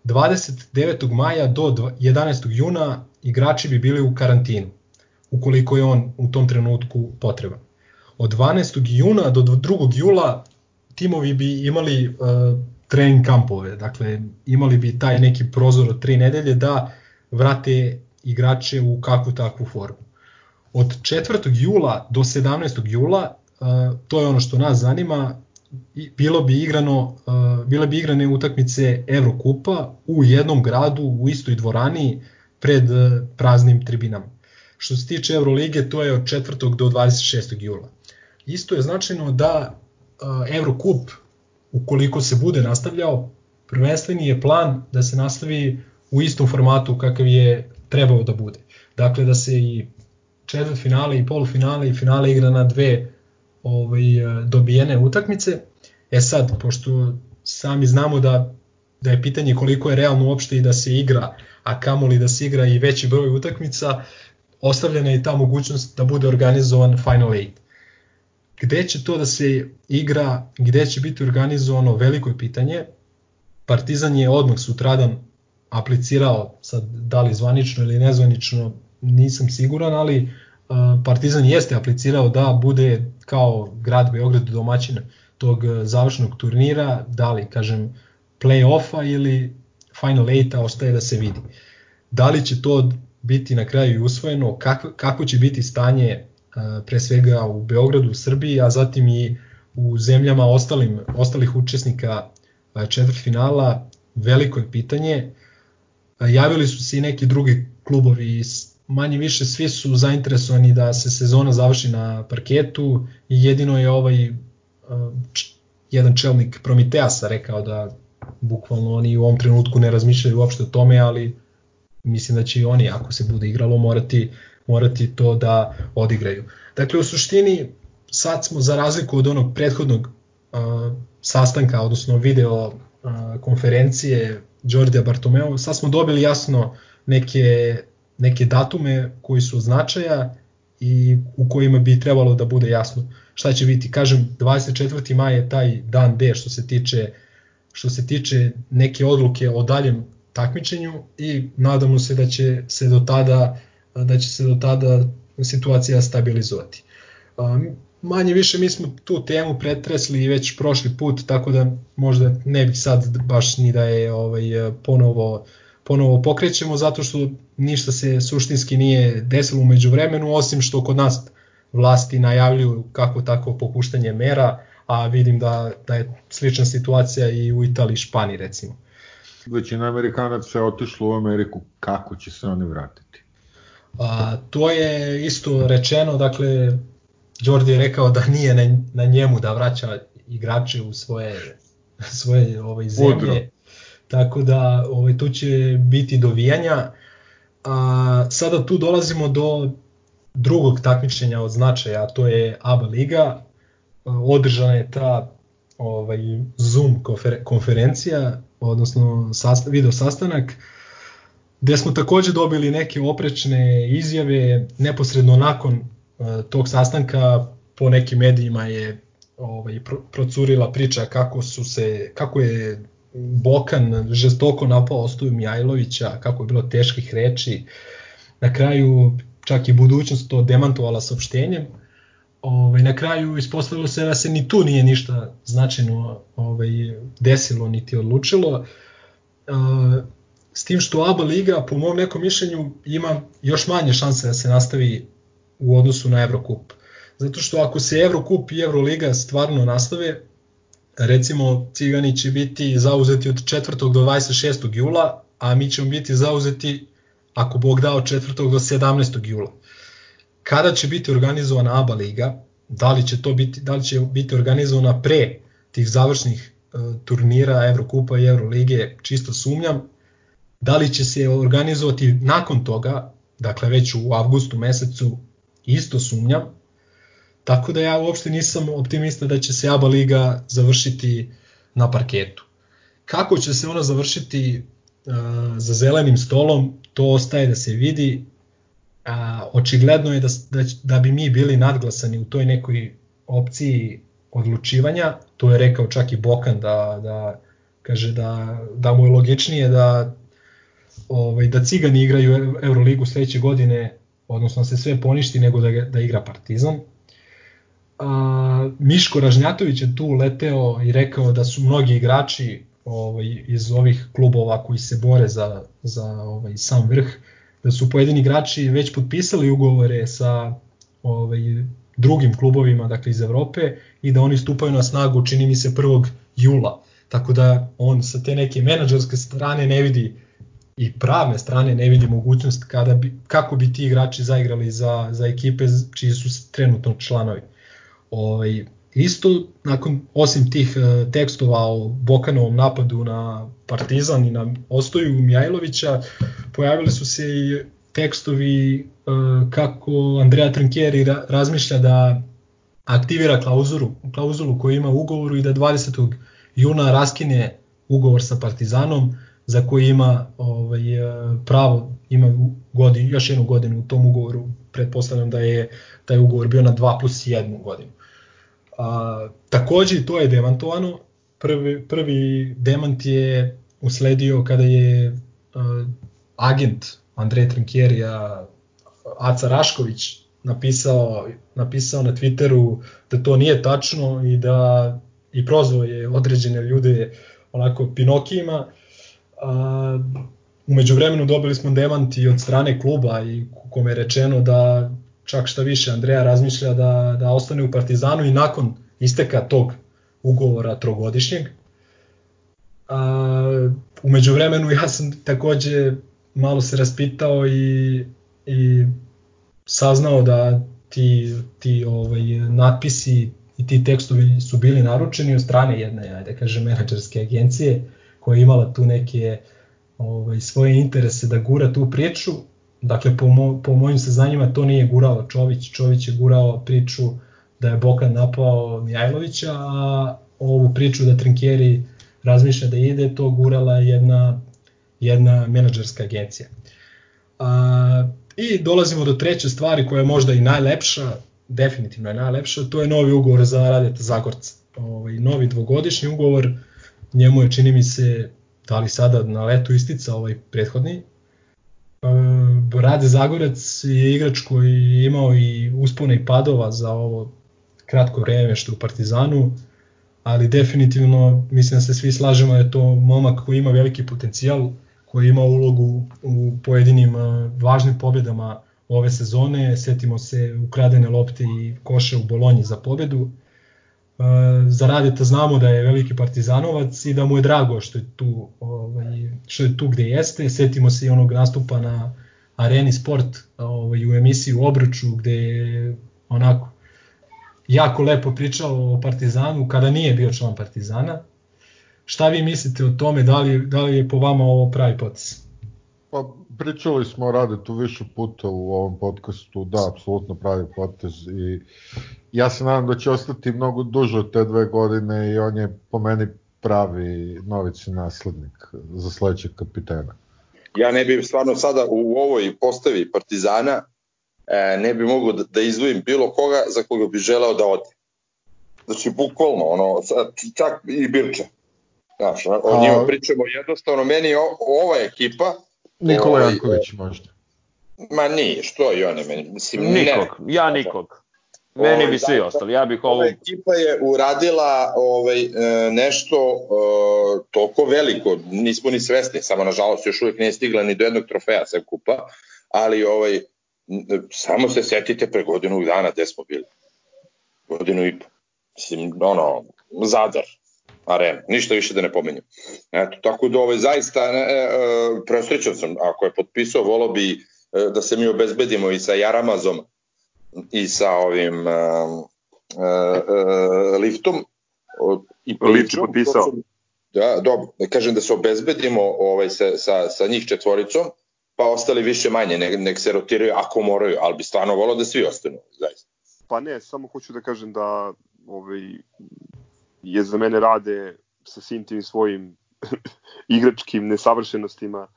29. maja do 11. juna igrači bi bili u karantinu, ukoliko je on u tom trenutku potreban. Od 12. juna do 2. jula timovi bi imali uh, trening kampove, dakle imali bi taj neki prozor od 3 nedelje da vrate igrače u kakvu takvu formu. Od 4. jula do 17. jula to je ono što nas zanima, bilo bi igrano, bile bi igrane utakmice Evrokupa u jednom gradu, u istoj dvorani, pred praznim tribinama. Što se tiče Evrolige, to je od 4. do 26. jula. Isto je značajno da Evrokup, ukoliko se bude nastavljao, prvenstveni je plan da se nastavi u istom formatu kakav je trebao da bude. Dakle, da se i četvrt finale i polufinale i finale igra na dve ovaj, dobijene utakmice. E sad, pošto sami znamo da, da je pitanje koliko je realno uopšte i da se igra, a kamoli da se igra i veći broj utakmica, ostavljena je ta mogućnost da bude organizovan Final 8. Gde će to da se igra, gde će biti organizovano, veliko je pitanje. Partizan je odmah sutradan aplicirao, sad da li zvanično ili nezvanično, nisam siguran, ali Partizan jeste aplicirao da bude kao grad Beograd domaćin tog e, završnog turnira, da li, kažem, play-offa ili Final 8 ostaje da se vidi. Da li će to biti na kraju usvojeno, kako, kako će biti stanje e, pre svega u Beogradu, u Srbiji, a zatim i u zemljama ostalim, ostalih učesnika četvrtfinala, veliko je pitanje. Javili su se i neki drugi klubovi manje više svi su zainteresovani da se sezona završi na parketu jedino je ovaj jedan čelnik Prometeasa rekao da bukvalno oni u ovom trenutku ne razmišljaju uopšte o tome, ali mislim da će i oni ako se bude igralo morati morati to da odigraju. Dakle u suštini sad smo za razliku od onog prethodnog uh, sastanka, odnosno video uh, konferencije Đordija Bartomeu, sad smo dobili jasno neke neke datume koji su značaja i u kojima bi trebalo da bude jasno šta će biti. Kažem, 24. maj je taj dan D što se tiče što se tiče neke odluke o daljem takmičenju i nadamo se da će se do tada da će se do tada situacija stabilizovati. Manje više mi smo tu temu pretresli već prošli put, tako da možda ne bi sad baš ni da je ovaj ponovo ponovo pokrećemo zato što ništa se suštinski nije desilo umeđu vremenu, osim što kod nas vlasti najavljuju kako tako popuštanje mera, a vidim da, da je slična situacija i u Italiji i Španiji recimo. Većina Amerikanaca je otišlo u Ameriku, kako će se oni vratiti? A, to je isto rečeno, dakle, Jordi je rekao da nije na, na njemu da vraća igrače u svoje, svoje ovaj, zemlje. Udro tako da ovaj, tu će biti dovijanja. A, sada tu dolazimo do drugog takmičenja od značaja, a to je ABA liga. Održana je ta ovaj, Zoom konfer konferencija, odnosno sastav, video sastanak, gde smo takođe dobili neke oprečne izjave neposredno nakon uh, tog sastanka po nekim medijima je ovaj procurila priča kako su se kako je Bokan žestoko napao Ostoju Mijajlovića, kako je bilo teških reči. Na kraju čak i budućnost to demantovala saopštenjem. Ovaj, na kraju ispostavilo se da se ni tu nije ništa značajno ovaj, desilo niti odlučilo. Uh, s tim što ABA liga, po mom nekom mišljenju, ima još manje šanse da se nastavi u odnosu na Evrokup. Zato što ako se Evrokup i Evroliga stvarno nastave, recimo Cigani će biti zauzeti od 4. do 26. jula, a mi ćemo biti zauzeti, ako Bog dao, 4. do 17. jula. Kada će biti organizovana ABA liga, da li će to biti, da li će biti organizovana pre tih završnih e, turnira Evrokupa i Evrolige, čisto sumnjam. Da li će se organizovati nakon toga, dakle već u avgustu mesecu, isto sumnjam. Tako da ja uopšte nisam optimista da će se ABA liga završiti na parketu. Kako će se ona završiti uh, za zelenim stolom, to ostaje da se vidi. Uh, očigledno je da, da, da bi mi bili nadglasani u toj nekoj opciji odlučivanja, to je rekao čak i Bokan da, da kaže da, da mu je logičnije da ovaj, da Cigani igraju Euroligu sledeće godine, odnosno da se sve poništi nego da, da igra Partizan. A, Miško Ražnjatović je tu leteo i rekao da su mnogi igrači ovaj, iz ovih klubova koji se bore za, za ovaj, sam vrh, da su pojedini igrači već potpisali ugovore sa ovaj, drugim klubovima dakle iz Evrope i da oni stupaju na snagu čini mi se 1. jula. Tako da on sa te neke menadžerske strane ne vidi i pravne strane ne vidi mogućnost kada bi, kako bi ti igrači zaigrali za, za ekipe čiji su trenutno članovi. Ovaj, isto, nakon, osim tih uh, tekstova o Bokanovom napadu na Partizan i na Ostoju Mijajlovića, pojavili su se i tekstovi uh, kako Andrea Trinkieri ra razmišlja da aktivira klauzulu, klauzulu koju ima u ugovoru i da 20. juna raskine ugovor sa Partizanom, za koji ima ovaj, pravo, ima godin, još jednu godinu u tom ugovoru, pretpostavljam da je taj ugovor bio na 2 plus 1 godinu. A, takođe to je demantovano, prvi, prvi demant je usledio kada je a, agent Andrej Trinkjerija Aca Rašković napisao, napisao na Twitteru da to nije tačno i da i prozvao je određene ljude onako Pinokijima A, umeđu vremenu dobili smo demant i od strane kluba i kome je rečeno da čak šta više Andreja razmišlja da, da ostane u Partizanu i nakon isteka tog ugovora trogodišnjeg. A, umeđu vremenu ja sam takođe malo se raspitao i, i saznao da ti, ti ovaj, natpisi i ti tekstovi su bili naručeni od strane jedne, ajde da kažem, menadžerske agencije koja je imala tu neke ovaj, svoje interese da gura tu priču. Dakle, po, mo, po mojim saznanjima to nije gurao Čović, Čović je gurao priču da je Bokan napao Mijajlovića, a ovu priču da Trinkjeri razmišlja da ide, to gurala jedna, jedna menadžerska agencija. A, I dolazimo do treće stvari koja je možda i najlepša, definitivno je najlepša, to je novi ugovor za Radeta Zagorca. Ovaj, novi dvogodišnji ugovor njemu je čini mi se da li sada na letu istica ovaj prethodni. E, Rade Zagorac je igrač koji je imao i uspone i padova za ovo kratko vreme što u Partizanu, ali definitivno mislim da se svi slažemo da je to momak koji ima veliki potencijal, koji ima ulogu u pojedinim važnim pobjedama ove sezone. Setimo se ukradene lopte i koše u Bolonji za pobedu za Radeta znamo da je veliki partizanovac i da mu je drago što je tu, ovaj, što je tu gde jeste. Setimo se i onog nastupa na Areni Sport ovaj, u emisiji u Obruču gde je onako jako lepo pričao o Partizanu kada nije bio član Partizana. Šta vi mislite o tome, da li, da li je po vama ovo pravi potes? Pa pričali smo o Radetu više puta u ovom podcastu, da, apsolutno pravi potez i ja se nadam da će ostati mnogo duže od te dve godine i on je po meni pravi novici naslednik za sledećeg kapitena. Ja ne bih stvarno sada u ovoj postavi Partizana e, ne bi mogao da, da izdvojim bilo koga za koga bi želeo da ode. Znači, bukvalno, ono, čak i Birče. Znaš, o njima pričamo jednostavno, meni je ova ekipa... Nikola ovaj, Janković možda. Ma nije, što i oni meni, mislim, nikog, ne. ja nikog. Meni ovaj, bi svi da, ostali, ja bih ovo... Ova ekipa je uradila ovaj, e, nešto uh, toliko veliko, nismo ni svesni, samo nažalost još uvijek nije stigla ni do jednog trofeja sem kupa, ali ovaj, samo se setite pre godinu dana gde smo bili. Godinu i po. Mislim, ono, Zadar, arena, ništa više da ne pomenjem. Eto, tako da ovaj, zaista e, e, presrećan sam, ako je potpisao, volo bi e, da se mi obezbedimo i sa Jaramazom i sa ovim e, e, liftom i je potpisao. Da, dobro, da kažem da se obezbedimo ovaj, sa, sa, sa njih četvoricom, pa ostali više manje, nek, nek se rotiraju ako moraju, ali bi stvarno volao da svi ostanu, zaista. Pa ne, samo hoću da kažem da ovaj, je za mene rade sa svim tim svojim igračkim nesavršenostima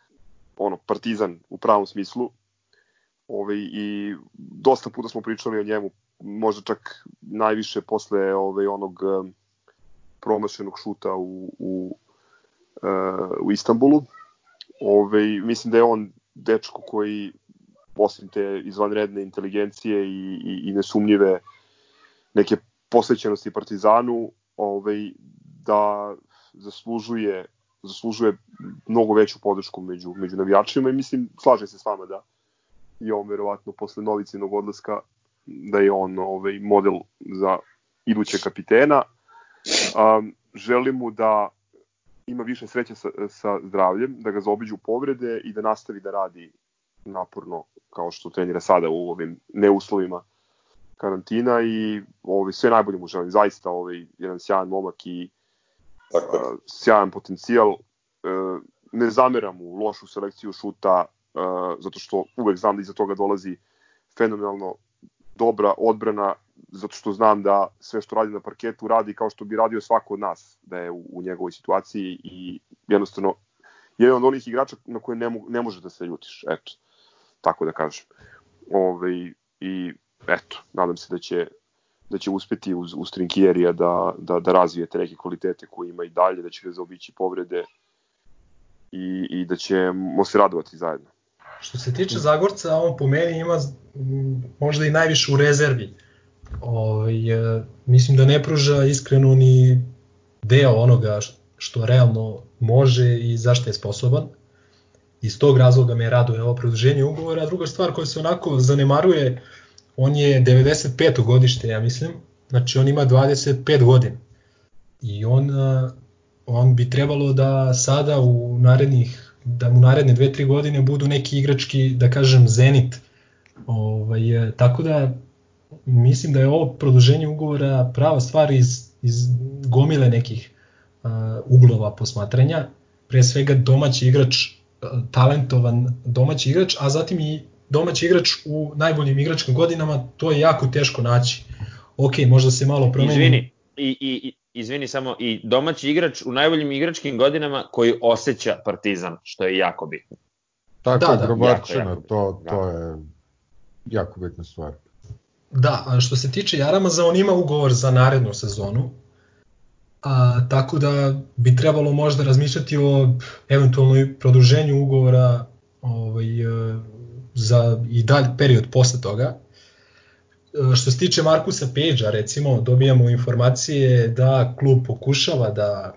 ono, partizan u pravom smislu. Ovaj, I dosta puta smo pričali o njemu, možda čak najviše posle ovaj, onog promašenog šuta u, u, uh, u Istanbulu. Ovaj, mislim da je on dečko koji osim te izvanredne inteligencije i, i, i nesumnjive neke posvećenosti Partizanu, ovaj, da zaslužuje zaslužuje mnogo veću podršku među, među navijačima i mislim, slažem se s vama da je on verovatno posle Novicinog odlaska da je on ovaj, model za iduće kapitena. Um, želim mu da ima više sreće sa, sa zdravljem, da ga zaobiđu povrede i da nastavi da radi naporno kao što trenira sada u ovim neuslovima karantina i ovaj, sve najbolje mu želim. Zaista ovaj, jedan sjajan momak i uh, sjajan potencijal. Uh, ne zameram mu lošu selekciju šuta, zato što uvek znam da iza toga dolazi fenomenalno dobra odbrana, zato što znam da sve što radi na parketu radi kao što bi radio svako od nas da je u, u njegovoj situaciji i jednostavno jedan od onih igrača na koje ne, mo, ne može da se ljutiš, eto, tako da kažem. Ove, ovaj, I eto, nadam se da će da će uspeti uz, uz Trinkierija da, da, da razvije te neke kvalitete koje ima i dalje, da će ga zaobići povrede i, i da ćemo se radovati zajedno. Što se tiče Zagorca, on po meni ima možda i najviše u rezervi. Ovaj, e, mislim da ne pruža iskreno ni deo onoga što realno može i zašto je sposoban. Iz tog razloga me raduje ovo produženje ugovora. Druga stvar koja se onako zanemaruje, on je 95. godište, ja mislim, znači on ima 25 godina. I on, on bi trebalo da sada u narednih, da mu naredne 2-3 godine budu neki igrački, da kažem, zenit. Ovaj, e, tako da mislim da je ovo produženje ugovora prava stvar iz, iz gomile nekih uh, uglova posmatranja. Pre svega domaći igrač, uh, talentovan domaći igrač, a zatim i domaći igrač u najboljim igračkim godinama, to je jako teško naći. Ok, možda se malo promeni. Izvini, i, i, izvini samo, i domaći igrač u najboljim igračkim godinama koji osjeća Partizan, što je jako bitno. Tako, da, da, Grobarčina, jako, jako to, to da. je jako bitna stvar. Da, a što se tiče Jaramaza, on ima ugovor za narednu sezonu, a, tako da bi trebalo možda razmišljati o eventualnoj produženju ugovora ovaj, e, za i dalj period posle toga. E, što se tiče Markusa Pejđa, recimo, dobijamo informacije da klub pokušava da,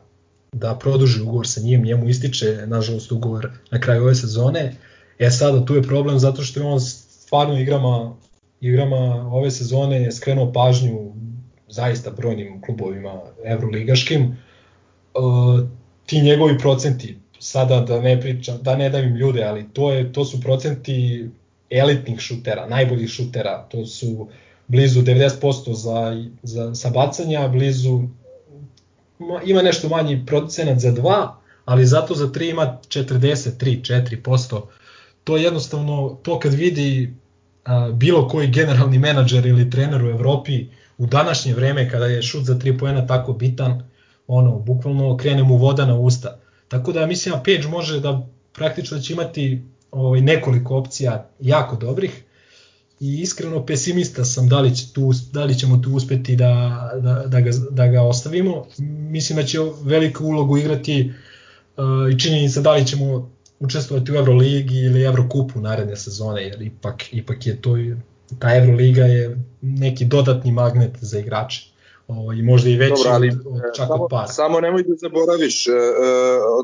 da produži ugovor sa njim, njemu ističe, nažalost, ugovor na kraju ove sezone. E sada, tu je problem zato što je on stvarno igrama, igrama ove sezone je skrenuo pažnju zaista brojnim klubovima evroligaškim. E, ti njegovi procenti sada da ne pričam, da ne davim ljude, ali to je to su procenti elitnih šutera, najboljih šutera, to su blizu 90% za, za sa bacanja, blizu ima nešto manji procenat za 2, ali zato za 3 ima 43 4%. To je jednostavno to kad vidi a, bilo koji generalni menadžer ili trener u Evropi u današnje vreme kada je šut za 3 poena tako bitan, ono, bukvalno krene mu voda na usta. Tako da mislim da Page može da praktično će imati ovaj, nekoliko opcija jako dobrih i iskreno pesimista sam da li, će tu, da li ćemo tu uspeti da, da, da, ga, da ga ostavimo. Mislim da će veliku ulogu igrati uh, i činjenica da li ćemo učestvovati u Euroligi ili Evrokupu naredne sezone, jer ipak, ipak je to, ta Euroliga je neki dodatni magnet za igrače. Ovo, I možda i veći Dobro, ali, od, od čak samo, od para. Samo nemoj da zaboraviš uh,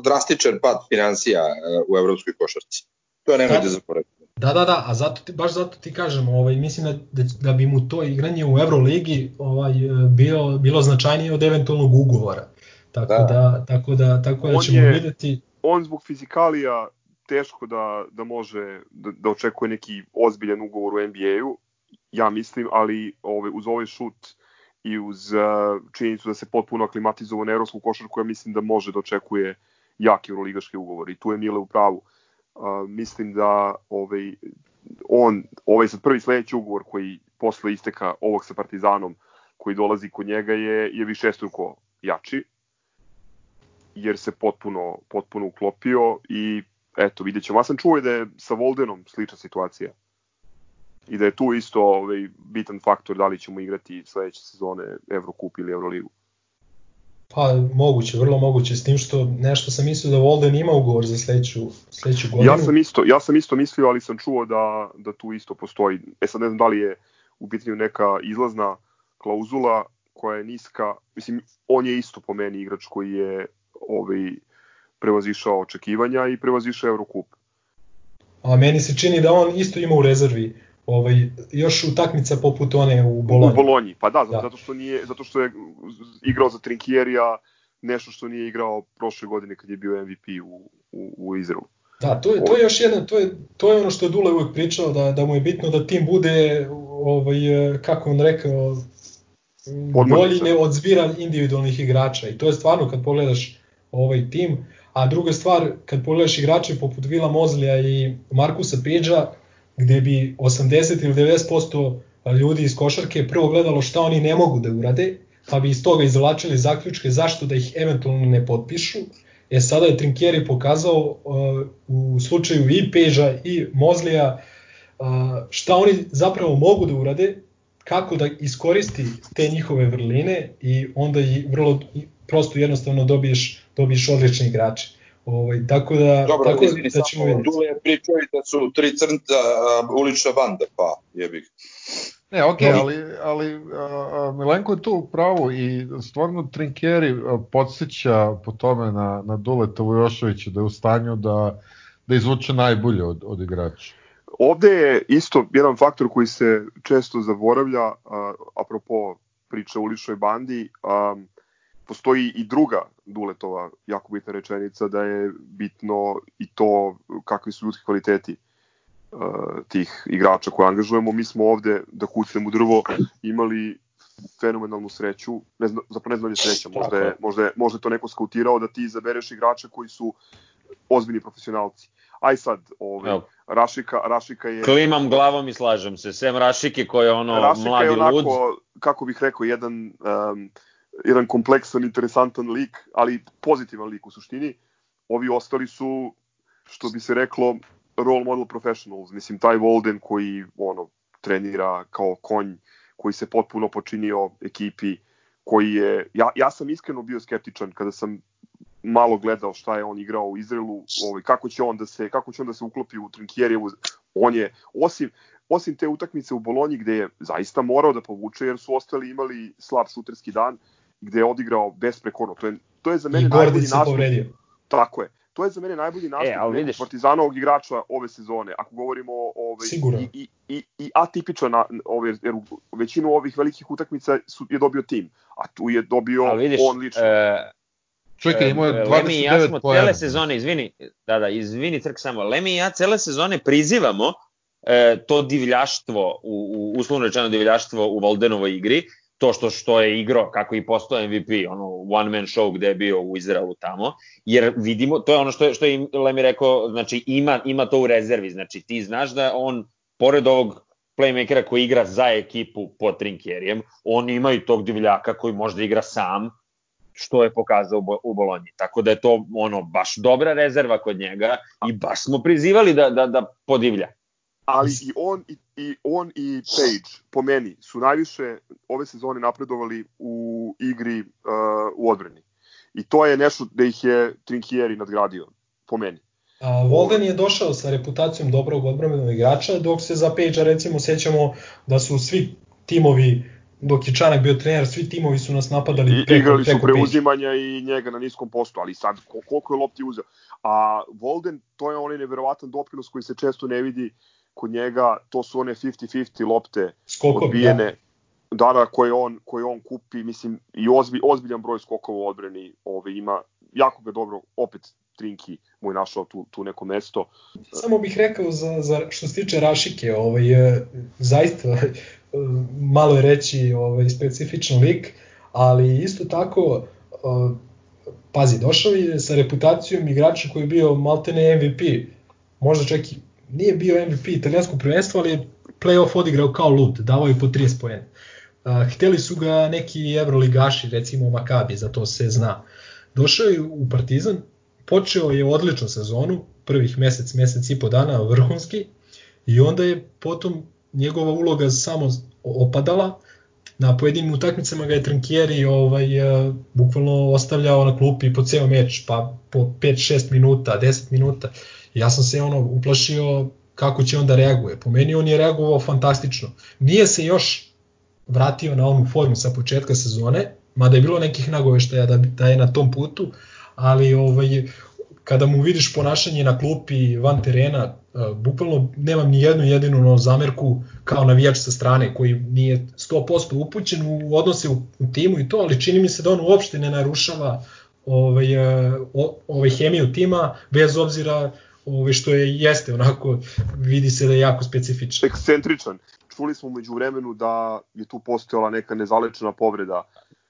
drastičan pad financija uh, u evropskoj košarci. To nemoj da, da zaboraviti. Da, da, da, a zato ti, baš zato ti kažem, ovaj, mislim da, da, da bi mu to igranje u Euroligi ovaj, bilo, bilo značajnije od eventualnog ugovora. Tako da, da tako da, tako da ćemo je, videti... On zbog fizikalija teško da, da može da, da očekuje neki ozbiljan ugovor u NBA-u, ja mislim, ali ovaj, uz ovaj šut i uz uh, činjenicu da se potpuno aklimatizovao na evropsku košarku, ja mislim da može da očekuje jak euroligaški ugovor i tu je Mile u pravu. Uh, mislim da ovaj, on, ovaj sad prvi sledeći ugovor koji posle isteka ovog sa Partizanom koji dolazi kod njega je, je višestruko jači jer se potpuno, potpuno uklopio i eto, vidjet ćemo. Ja sam čuo da je sa Voldenom slična situacija i da je tu isto ovaj, bitan faktor da li ćemo igrati sledeće sezone Evrokup ili Euroligu. Pa moguće, vrlo moguće, s tim što nešto sam mislio da Volden ima ugovor za sledeću, sledeću godinu. Ja sam isto, ja sam isto mislio, ali sam čuo da, da tu isto postoji. E sad ne znam da li je u pitanju neka izlazna klauzula koja je niska. Mislim, on je isto po meni igrač koji je ovaj, prevazišao očekivanja i prevazišao Eurocup. A meni se čini da on isto ima u rezervi ovaj, još utakmica poput one u Bolonji. U Bolonji, pa da, da, zato što, nije, zato što je igrao za Trinkierija nešto što nije igrao prošle godine kad je bio MVP u, u, u Izraelu. Da, to je, to je još jedan, to je, to je ono što je Dule uvek pričao, da, da mu je bitno da tim bude, ovaj, kako on rekao, bolji ne od zbira individualnih igrača i to je stvarno kad pogledaš ovaj tim, a druga stvar, kad pogledaš igrače poput Vila Mozlija i Markusa Pidža, gde bi 80 ili 90% ljudi iz košarke prvo gledalo šta oni ne mogu da urade, pa bi iz toga izvlačili zaključke zašto da ih eventualno ne potpišu. E sada je Trinkieri pokazao uh, u slučaju i Peža i Mozlija uh, šta oni zapravo mogu da urade, kako da iskoristi te njihove vrline i onda i vrlo prosto jednostavno dobiješ, dobiješ odlični igrače. Ovaj, tako da, Dobro, tako izvini, da ćemo vidjeti. Dule je pričao i da su tri crnta uh, ulična banda, pa jebih. Ne, ok, ali, ali uh, Milenko je tu u pravu i stvarno Trinkeri uh, podsjeća po tome na, na Duleta Vujošovića da je u stanju da, da izvuče najbolje od, od igrača. Ovde je isto jedan faktor koji se često zaboravlja, uh, apropo priče o uličnoj bandi, um, postoji i druga Duletova jako bitna rečenica da je bitno i to kakvi su ljudski kvaliteti uh, tih igrača koje angažujemo. Mi smo ovde, da kucnem u drvo, imali fenomenalnu sreću, ne znam, zapravo ne znam da je sreća, možda je, možda, je, možda je to neko skautirao da ti izabereš igrača koji su ozbiljni profesionalci. Aj sad, ovaj, Evo. Rašika, Rašika je... Klimam glavom i slažem se, sem Rašike koji je ono Rašika mladi je onako, lud. kako bih rekao, jedan um, jedan kompleksan, interesantan lik, ali pozitivan lik u suštini. Ovi ostali su, što bi se reklo, role model professionals. Mislim, taj Volden koji ono, trenira kao konj, koji se potpuno počinio ekipi, koji je, ja, ja sam iskreno bio skeptičan kada sam malo gledao šta je on igrao u Izraelu, ovaj, kako će on da se kako će on da se uklopi u Trinkjerijevu. On je osim osim te utakmice u Bolonji gde je zaista morao da povuče jer su ostali imali slab šuterski dan, gde je odigrao besprekorno. To je, to je za mene I najbolji nastup. Tako je. To je za mene najbolji nastup e, vidiš... Partizanovog igrača ove sezone. Ako govorimo o ove, i, i, i, i atipično na ove, jer većinu ovih velikih utakmica su, je dobio tim, a tu je dobio vidiš, on lično. E, Čekaj, imao je 29 Lemi i ja smo cele sezone, izvini, da, da, izvini Crk samo, Lemi i ja cele sezone prizivamo e, to divljaštvo, u, u, uslovno rečeno divljaštvo u Voldenovoj igri, to što što je igrao, kako i postao MVP, ono one man show gde je bio u Izraelu tamo, jer vidimo, to je ono što je, što je Lemi rekao, znači ima, ima to u rezervi, znači ti znaš da on, pored ovog playmakera koji igra za ekipu pod Trinkerijem, on ima i tog divljaka koji možda igra sam, što je pokazao u Bolonji. Tako da je to ono baš dobra rezerva kod njega i baš smo prizivali da, da, da podivlja. Ali i on i, i on i Page po meni su najviše ove sezone napredovali u igri uh, u odbrani. I to je nešto da ih je Trinkieri nadgradio po meni. A Volden je došao sa reputacijom dobrog odbrambenog igrača, dok se za Page-a recimo sećamo da su svi timovi dok je Čanak bio trener, svi timovi su nas napadali I, preko, igrali su preuzimanja i njega na niskom postu, ali sad koliko je lopti uzeo. A Volden, to je onaj neverovatan doprinos koji se često ne vidi kod njega, to su one 50-50 lopte Skokovi, odbijene. Da. da, da, koje on, koje on kupi, mislim, i ozbi, ozbiljan broj skokova u odbrani ove, ima, jako ga dobro, opet Trinki mu je našao tu, tu neko mesto. Samo bih rekao za, za što se tiče Rašike, ovaj, zaista malo je reći ovaj, specifičan lik, ali isto tako, pazi, došao je sa reputacijom igrača koji je bio maltene MVP, možda čak i nije bio MVP italijanskog prvenstva, ali je playoff odigrao kao lut, davao je po 30 pojene. Hteli su ga neki evroligaši, recimo Makabi, za to se zna. Došao je u Partizan, počeo je odličnu sezonu, prvih mesec, mesec i po dana vrhunski, i onda je potom njegova uloga samo opadala, na pojedinim utakmicama ga je Trinkieri ovaj, uh, bukvalno ostavljao na klupi po ceo meč, pa po 5-6 minuta, 10 minuta. Ja sam se ono uplašio kako će on da reaguje. Po meni on je reagovao fantastično. Nije se još vratio na onu formu sa početka sezone, mada je bilo nekih nagoveštaja da, da je na tom putu, ali ovaj, kada mu vidiš ponašanje na klupi van terena, uh, bukvalno nemam ni jednu jedinu no, zamerku kao navijač sa strane koji nije 100% upućen u odnose u, u timu i to, ali čini mi se da on uopšte ne narušava ovaj, uh, ovaj hemiju tima bez obzira ovaj, što je jeste onako vidi se da je jako specifičan. Ekscentričan. Čuli smo među vremenu da je tu postojala neka nezalečena povreda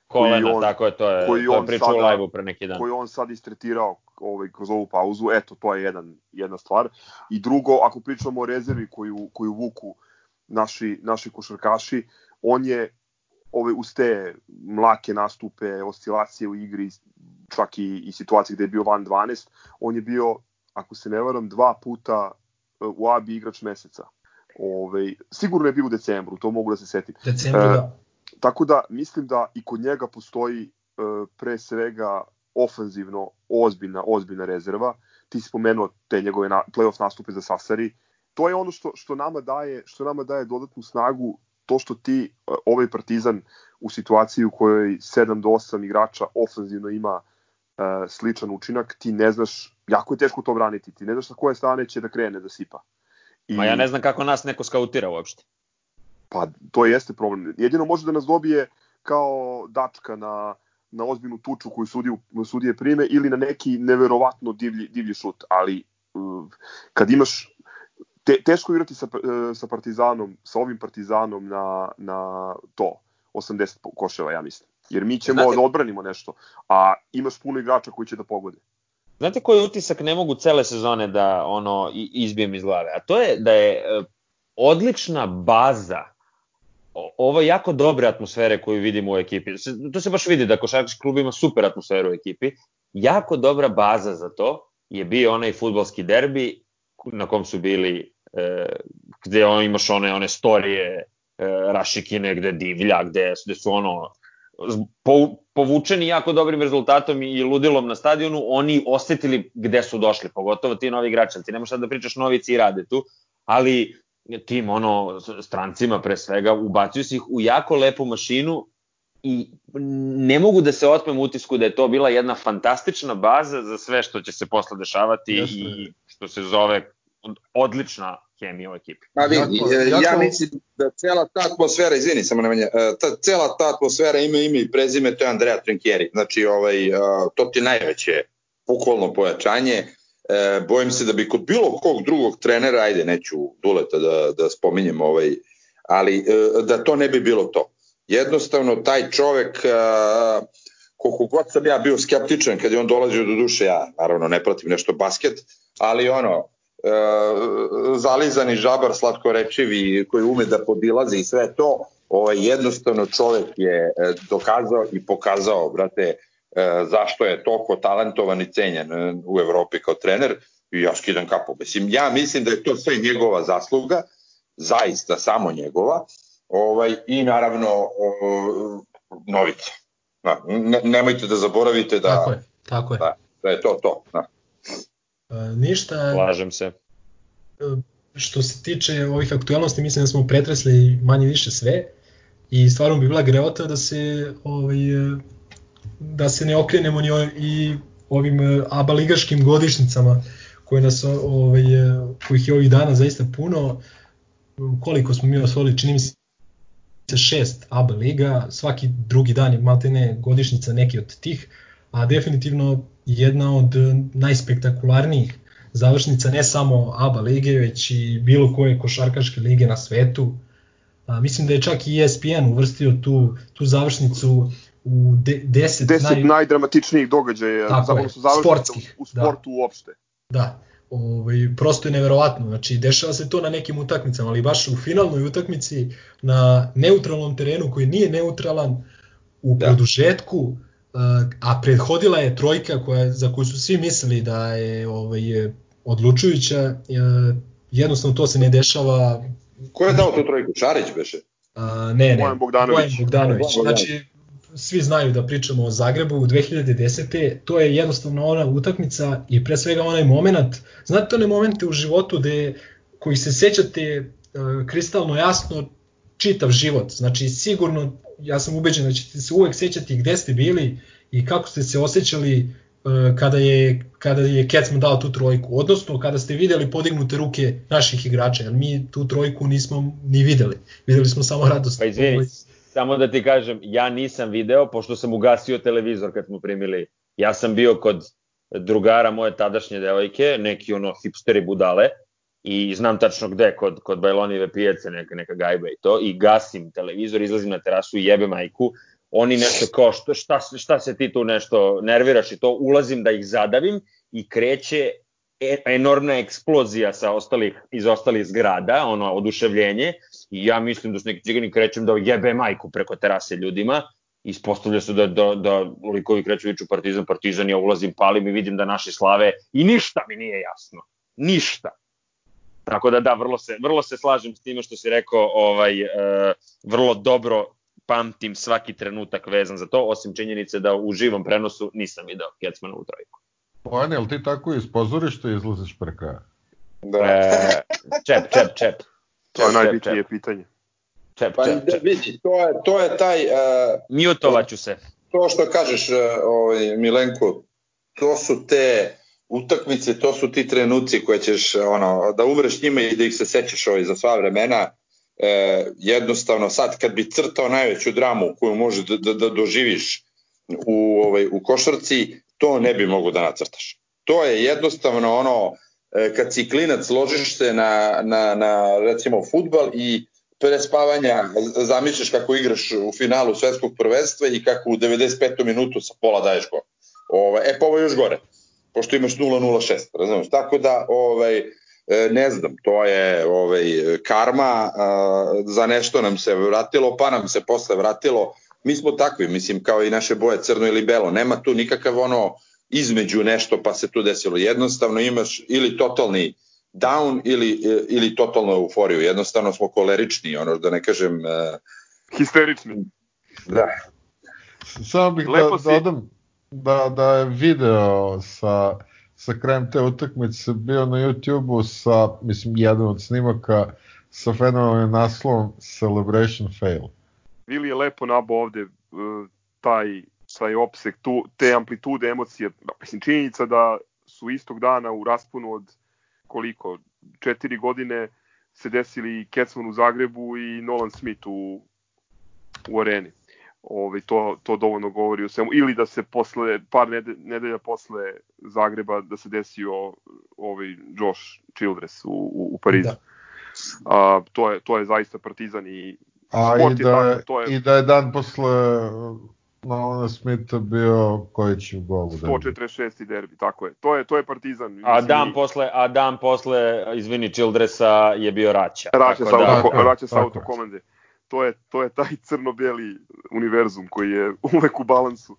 kolena, on, tako je, to je, koji to je pričao u live-u pre neki dan. Koji on sad istretirao ovaj, kroz ovu pauzu, eto, to je jedan, jedna stvar. I drugo, ako pričamo o rezervi koju, koju vuku naši, naši košarkaši, on je ove, uz te mlake nastupe, oscilacije u igri, čak i, i situacije gde je bio van 12, on je bio, ako se ne varam, dva puta e, u ABI igrač meseca. Ove, sigurno je bio u decembru, to mogu da se setim. Decembru, e, da. Tako da mislim da i kod njega postoji e, pre svega ofanzivno ozbiljna, ozbiljna rezerva. Ti si spomenuo te njegove na, playoff nastupe za Sasari. To je ono što, što, nama daje, što nama daje dodatnu snagu, to što ti e, ovaj Partizan u situaciji u kojoj 7 do 8 igrača ofanzivno ima uh, sličan učinak, ti ne znaš, jako je teško to braniti, ti ne znaš na koje strane će da krene da sipa. I... Ma ja ne znam kako nas neko skautira uopšte. Pa to jeste problem. Jedino može da nas dobije kao dačka na, na ozbiljnu tuču koju sudiju, sudije prime ili na neki neverovatno divlji, divlji šut, ali uh, kad imaš te, teško igrati sa, uh, sa Partizanom, sa ovim Partizanom na, na to, 80 koševa, ja mislim. Jer mi ćemo Znate, da odbranimo nešto, a imaš puno igrača koji će da pogode. Znate koji utisak ne mogu cele sezone da ono izbijem iz glave? A to je da je uh, odlična baza ovo jako dobre atmosfere koju vidimo u ekipi. To se baš vidi da košarkaški klub ima super atmosferu u ekipi. Jako dobra baza za to je bio onaj futbalski derbi na kom su bili e, gde on, imaš one one storije e, Rašikine gde divlja, gde, gde su ono po, povučeni jako dobrim rezultatom i ludilom na stadionu, oni osetili gde su došli, pogotovo ti novi igrači. Ti nemaš sad da pričaš novici i rade tu, ali tim ono strancima pre svega ubacuju se ih u jako lepu mašinu i ne mogu da se otmem utisku da je to bila jedna fantastična baza za sve što će se posle dešavati Jeste. i što se zove odlična hemija u ekipi. Pa vidi, jako, e, jako... ja mislim da cela ta atmosfera, izvini samo na manje, e, ta, cela ta atmosfera ima ime i prezime, to je Andrea Trinkieri. Znači, ovaj, e, to ti je najveće bukvalno pojačanje E, bojim se da bi kod bilo kog drugog trenera, ajde, neću Duleta da, da spominjem, ovaj, ali da to ne bi bilo to. Jednostavno, taj čovek, koliko god sam ja bio skeptičan kad je on dolazio do duše, ja naravno ne pratim nešto basket, ali ono, zalizani žabar slatkorečivi koji ume da podilazi i sve to, ovaj, jednostavno čovek je e, dokazao i pokazao, brate, E, zašto je toliko talentovan i cenjen e, u Evropi kao trener. I ja skidam kapu. Mislim, ja mislim da je to sve njegova zasluga, zaista samo njegova, ovaj, i naravno o, Novica. Da, ne, nemojte da zaboravite da... Tako je, tako je. Da, da je to to. Da. E, ništa. Slažem se. E, što se tiče ovih aktualnosti, mislim da smo pretresli manje više sve i stvarno bi bila greota da se ovaj, da se ne okrenemo ni i ovim e, ABA ligaškim godišnicama koje nas ovaj, kojih je ovih dana zaista puno koliko smo mi osvojili, čini mi se šest ABA liga, svaki drugi dan je maltene godišnjica neki od tih, a definitivno jedna od najspektakularnijih završnica ne samo ABA lige, već i bilo koje košarkaške lige na svetu. A, mislim da je čak i ESPN uvrstio tu, tu završnicu u de, deset, deset naj... najdramatičnijih događaja Tako je, sportskih, u sportu da. uopšte. Da, ovaj, prosto je neverovatno, znači dešava se to na nekim utakmicama, ali baš u finalnoj utakmici na neutralnom terenu koji nije neutralan u da. produžetku, a prethodila je trojka koja, za koju su svi mislili da je ovaj, odlučujuća, jednostavno to se ne dešava. Ko je dao tu trojku? Šarić beše? A, ne, ne, Bojan Bogdanović. Bojan Bogdanović. Znači, svi znaju da pričamo o Zagrebu u 2010. To je jednostavno ona utakmica i pre svega onaj moment, znate one momente u životu gde, koji se sećate uh, kristalno jasno čitav život. Znači sigurno, ja sam ubeđen da ćete se uvek sećati gde ste bili i kako ste se osjećali uh, kada je, kada je Kecman dao tu trojku, odnosno kada ste videli podignute ruke naših igrača, jer mi tu trojku nismo ni videli. Videli smo samo radost. Pa izvini, samo da ti kažem, ja nisam video, pošto sam ugasio televizor kad smo primili. Ja sam bio kod drugara moje tadašnje devojke, neki ono hipsteri budale, i znam tačno gde, kod, kod Bajlonive pijace, neka, neka gajba i to, i gasim televizor, izlazim na terasu i jebe majku, oni nešto kao šta, šta, šta se ti tu nešto nerviraš? I to, ulazim da ih zadavim i kreće e, enormna eksplozija sa ostalih, iz ostalih zgrada, ono, oduševljenje, i ja mislim da su neki cigani krećem da jebe majku preko terase ljudima, ispostavlja se da, da, da likovi kreću viču partizan, partizan, ja ulazim, palim i vidim da naši slave i ništa mi nije jasno. Ništa. Tako da da, vrlo se, vrlo se slažem s time što si rekao, ovaj, e, vrlo dobro pamtim svaki trenutak vezan za to, osim činjenice da u živom prenosu nisam video Kecmana u trojku. Bojan, jel ti tako iz pozorišta izlaziš pre kraja? Da. E, čep, čep, čep. To je najbitnije pitanje. Čep, pa, čep, čep. Vidi, to je, to je taj... Uh, Mutovaću se. To što kažeš, uh, ovaj, Milenko, to su te utakmice, to su ti trenuci koje ćeš ono, da umreš njima i da ih se sećaš ovaj, za sva vremena. E, jednostavno sad kad bi crtao najveću dramu koju možeš da, da, da doživiš u, ovaj, u košarci, to ne bi mogo da nacrtaš. To je jednostavno ono, e, kad si klinac ložiš se na, na, na recimo futbal i pre spavanja zamišljaš kako igraš u finalu svetskog prvenstva i kako u 95. minutu sa pola daješ gol. Ovaj, e pa ovo je još gore pošto imaš 006, razumeš? Tako da, ovaj, e, ne znam, to je ovaj, karma, za nešto nam se vratilo, pa nam se posle vratilo. Mi smo takvi, mislim, kao i naše boje crno ili belo. Nema tu nikakav ono između nešto pa se tu desilo. Jednostavno imaš ili totalni down ili, ili totalnu euforiju. Jednostavno smo kolerični, ono da ne kažem... Uh, Histerični. Da. Samo bih Lepo da, si... dodam, da, da je video sa, sa krajem te utakmice bio na YouTube-u sa, mislim, jedan od snimaka sa fenomenalnim naslovom Celebration Fail. Vili je lepo nabo ovde uh, taj, taj opsek, tu, te amplitude emocije. Mislim, činjenica da su istog dana u rasponu od koliko, četiri godine se desili Kecman u Zagrebu i Nolan Smith u, u areni ovaj, to, to dovoljno govori o svemu. Ili da se posle, par nedelja posle Zagreba da se desio ovaj Josh Childress u, u, u Parizu. Da. A, to, je, to je zaista partizan i A i da, je, tako, to je, i da je dan posle Nolana Smitha bio koji će u golu. 146. derbi, tako je. To je to je Partizan. A dan posle, a dan posle, izvini, Childressa je bio Raća. Raća sa, da, auto, Raća sa autokomande to je, to je taj crno-beli univerzum koji je uvek u balansu.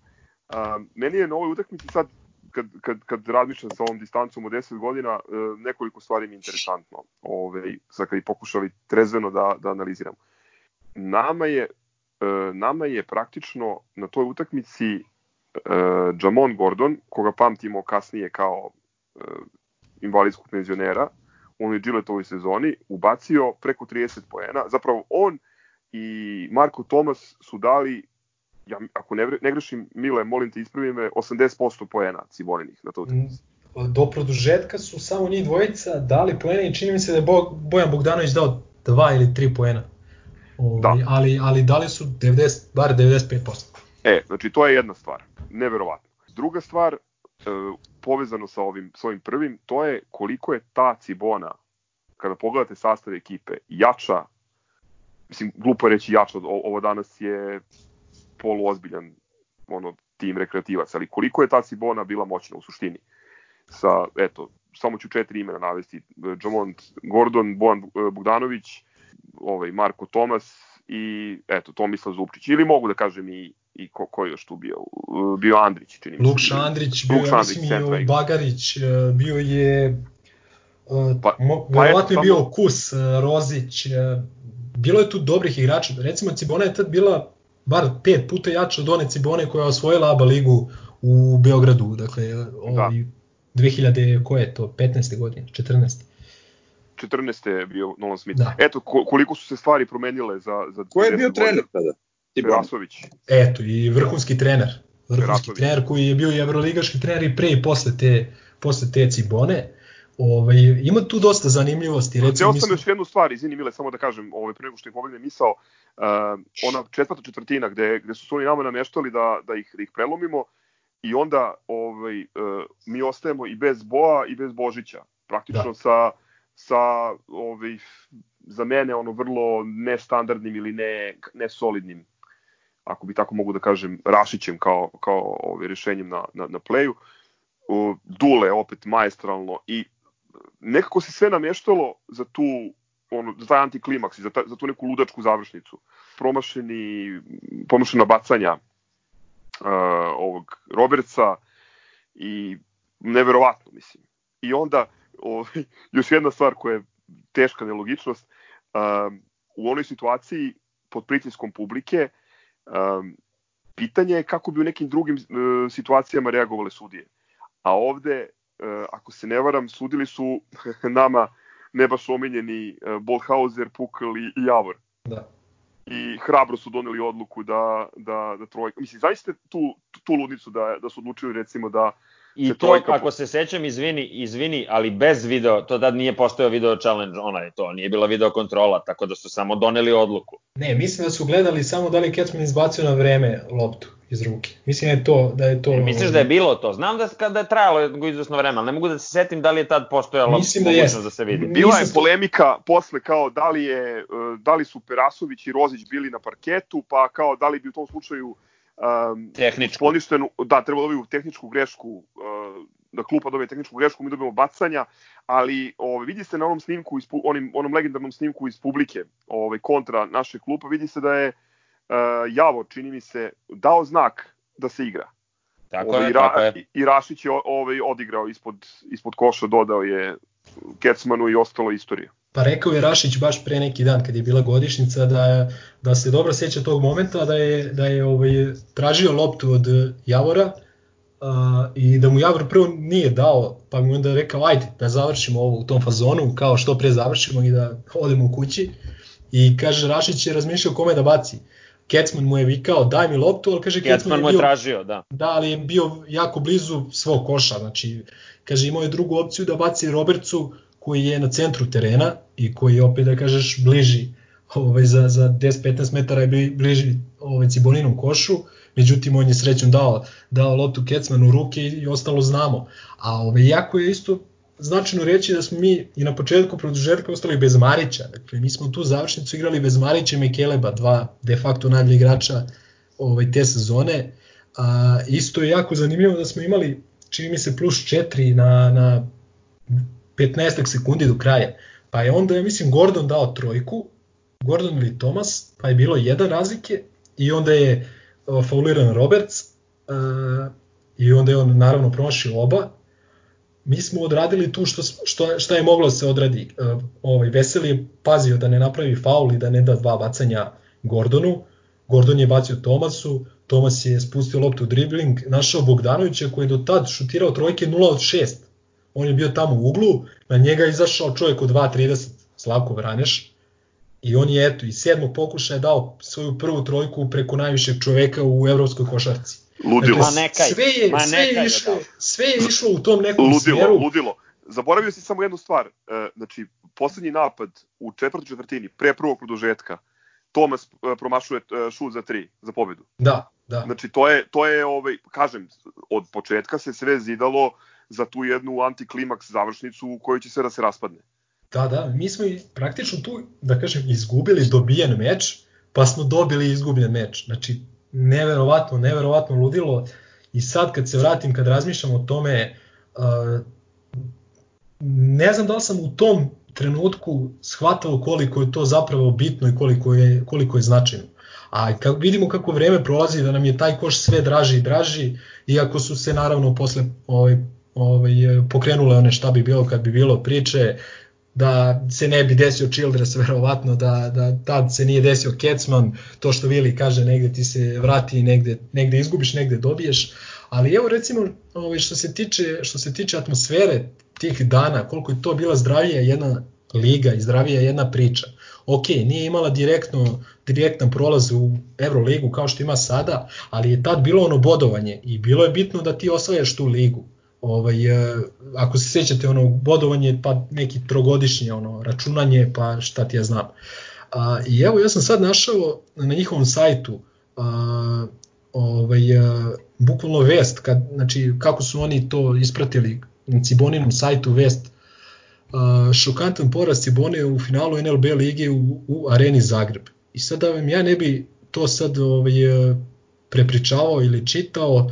A, meni je na ovoj utakmici sad kad, kad, kad razmišljam sa ovom distancom od 10 godina, e, nekoliko stvari mi je interesantno. Ove, sad kad i pokušali trezveno da, da analiziramo. Nama je, e, nama je praktično na toj utakmici e, Jamon Gordon, koga pamtimo kasnije kao invalidskog penzionera, u onoj Gilletovoj sezoni, ubacio preko 30 poena. Zapravo on i Marko Tomas su dali ja, ako ne, ne grešim, Mile, molim te ispravi me, 80% poena Ciboninih na to utakmici. Mm, do produžetka su samo njih dvojica dali poena i čini mi se da je Bojan Bogdanović dao 2 ili 3 poena. Ovi, da. ali, ali dali su 90, bar 95%. E, znači to je jedna stvar, neverovatno. Druga stvar, e, povezano sa ovim, s ovim prvim, to je koliko je ta Cibona, kada pogledate sastav ekipe, jača, mislim, glupo je reći jača, ovo danas je poluozbiljan ono, tim rekreativaca, ali koliko je ta Cibona bila moćna u suštini. Sa, eto, samo ću četiri imena navesti. Jamont Gordon, Bojan e, Bogdanović, ovaj, Marko Tomas i eto, Tomislav Zupčić. Ili mogu da kažem i, i ko, ko još tu bio? Bio Andrić, čini mi se. Lukša Andrić, bio, ja mislim, i Bagarić, e, bio je e, pa, pa verovatno je bio Kus, Rozić, bilo je tu dobrih igrača. Recimo Cibona je tad bila bar pet puta jača od one Cibone koja je osvojila ABA ligu u Beogradu, dakle, ovaj, da. 2000, koje je to, 15. godine, 14. 14. je bio Nolan Smith. Da. Eto, koliko su se stvari promenile za... za Ko je bio trener tada? Perasović. Eto, i vrhunski trener. Vrhunski Perasović. trener koji je bio i evroligaški trener i pre i posle te, posle te Cibone. Ovaj, ima tu dosta zanimljivosti. Recimo, Htio sam mislim... još jednu stvar, izvini Mile, samo da kažem, ovaj, pre nego što je pobegne misao, uh, ona četvrta četvrtina gde, gde su oni nama nameštali da, da, ih, da ih prelomimo i onda ovaj, uh, mi ostajemo i bez Boa i bez Božića. Praktično da. sa, sa ovaj, za mene ono vrlo nestandardnim ili ne, ne solidnim ako bi tako mogu da kažem, Rašićem kao, kao ovaj, rešenjem na, na, na playu. Dule opet maestralno i nekako se sve namještalo za tu ono, za taj antiklimaks i za, ta, za tu neku ludačku završnicu. Promašeni, promašena bacanja uh, ovog Robertsa i neverovatno, mislim. I onda, o, još jedna stvar koja je teška nelogičnost, uh, u onoj situaciji pod pritiskom publike, um, pitanje je kako bi u nekim drugim uh, situacijama reagovale sudije. A ovde E, ako se ne varam, sudili su nama ne baš omenjeni e, Bolhauser, Pukl i, Javor. Da. I hrabro su doneli odluku da, da, da trojka... Mislim, zaista tu, tu ludnicu da, da su odlučili recimo da I to, trojka... ako se sećam, izvini, izvini, ali bez video, to da nije postao video challenge, ona je to, nije bila video kontrola, tako da su samo doneli odluku. Ne, mislim da su gledali samo da li Kecman izbacio na vreme loptu iz ruke. Mislim da je to... Da je to e, misliš da je bilo to? Znam da kada je trajalo izvesno vreme, ali ne mogu da se setim da li je tad postojala Mislim da da se vidi. Bila je polemika posle kao da li, je, e, da li su Perasović i Rozić bili na parketu, pa kao da li bi u tom slučaju um, tehničku. poništenu, da, treba dobiju tehničku grešku, uh, da klupa dobije tehničku grešku, mi dobijemo bacanja, ali ovaj, vidi se na onom snimku, iz, onim, onom legendarnom snimku iz publike ovaj, kontra naše klupa, vidi se da je uh, Javor, čini mi se, dao znak da se igra. Tako ovaj, je, tako je. I Rašić je ovaj, odigrao ispod, ispod koša, dodao je Kecmanu i ostalo istorije. Pa rekao je Rašić baš pre neki dan kad je bila godišnjica da, da se dobro seća tog momenta da je, da je ovaj, tražio loptu od Javora a, i da mu Javor prvo nije dao pa mu onda rekao ajde da završimo ovo u tom fazonu kao što pre završimo i da odemo u kući i kaže Rašić je razmišljao kome da baci. Kecman mu je vikao daj mi loptu, ali kaže Kecman, je mu je bio, tražio, da. Da, ali je bio jako blizu svog koša, znači kaže imao je drugu opciju da baci Robertsu koji je na centru terena i koji je opet da kažeš bliži ovaj, za, za 10-15 metara je bliži ovaj, Ciboninom košu, međutim on je srećom dao, dao loptu Kecmanu u ruke i, i ostalo znamo. A ovaj, jako je isto značajno reći da smo mi i na početku produžetka ostali bez Marića. Dakle, mi smo tu završnicu igrali bez Marića i Mekeleba, dva de facto najbolji igrača ovaj, te sezone. A, isto je jako zanimljivo da smo imali, čini mi se, plus 4 na, na 15 sekundi do kraja. Pa je onda, ja mislim, Gordon dao trojku, Gordon ili Thomas, pa je bilo jedan razlike i onda je fauliran Roberts uh, i onda je on naravno promašio oba. Mi smo odradili tu što, što, šta je moglo da se odradi. Uh, ovaj, Veseli je pazio da ne napravi faul i da ne da dva bacanja Gordonu. Gordon je bacio Tomasu, Tomas je spustio loptu u dribling, našao Bogdanovića koji je do tad šutirao trojke 0 od 6. On je bio tamo u uglu, na njega je izašao čovjek od 2.30, Slavko Vraneš, i on je eto iz sedmog pokušaja dao svoju prvu trojku preko najvišeg čoveka u evropskoj košarci. Ludilo. Ma nekaj, sve je, ma sve je išlo, sve je išlo u tom nekom Ludilo, smjeru. ludilo. Zaboravio si samo jednu stvar. E, znači, poslednji napad u četvrtoj četvrtini, pre prvog produžetka, Tomas e, promašuje e, šut za tri, za pobedu. Da, da. Znači, to je, to je ovaj, kažem, od početka se sve zidalo za tu jednu antiklimaks završnicu u kojoj će sve da se raspadne. Da, da, mi smo i praktično tu, da kažem, izgubili dobijen meč, pa smo dobili izgubljen meč. Znači, neverovatno, neverovatno ludilo. I sad kad se vratim, kad razmišljam o tome, ne znam da li sam u tom trenutku shvatao koliko je to zapravo bitno i koliko je, koliko je značajno. A kako vidimo kako vreme prolazi, da nam je taj koš sve draži i draži, iako su se naravno posle ovaj, ovaj, pokrenule one šta bi bilo kad bi bilo priče, da se ne bi desio Childress verovatno, da, da tad se nije desio Kecman, to što Vili kaže negde ti se vrati negde, negde izgubiš, negde dobiješ, ali evo recimo ovaj, što, se tiče, što se tiče atmosfere tih dana, koliko je to bila zdravija jedna liga i zdravija jedna priča. Ok, nije imala direktno, direktan prolaz u Euroligu kao što ima sada, ali je tad bilo ono bodovanje i bilo je bitno da ti osvajaš tu ligu ovaj, e, ako se sjećate ono bodovanje pa neki trogodišnje ono računanje pa šta ti ja znam. A, I evo ja sam sad našao na njihovom sajtu a, ovaj, a, bukvalno vest, kad, znači kako su oni to ispratili na Ciboninom sajtu vest a, šokantan poraz Cibone u finalu NLB lige u, u areni Zagreb. I sad da vam ja ne bi to sad ovaj, e, prepričavao ili čitao,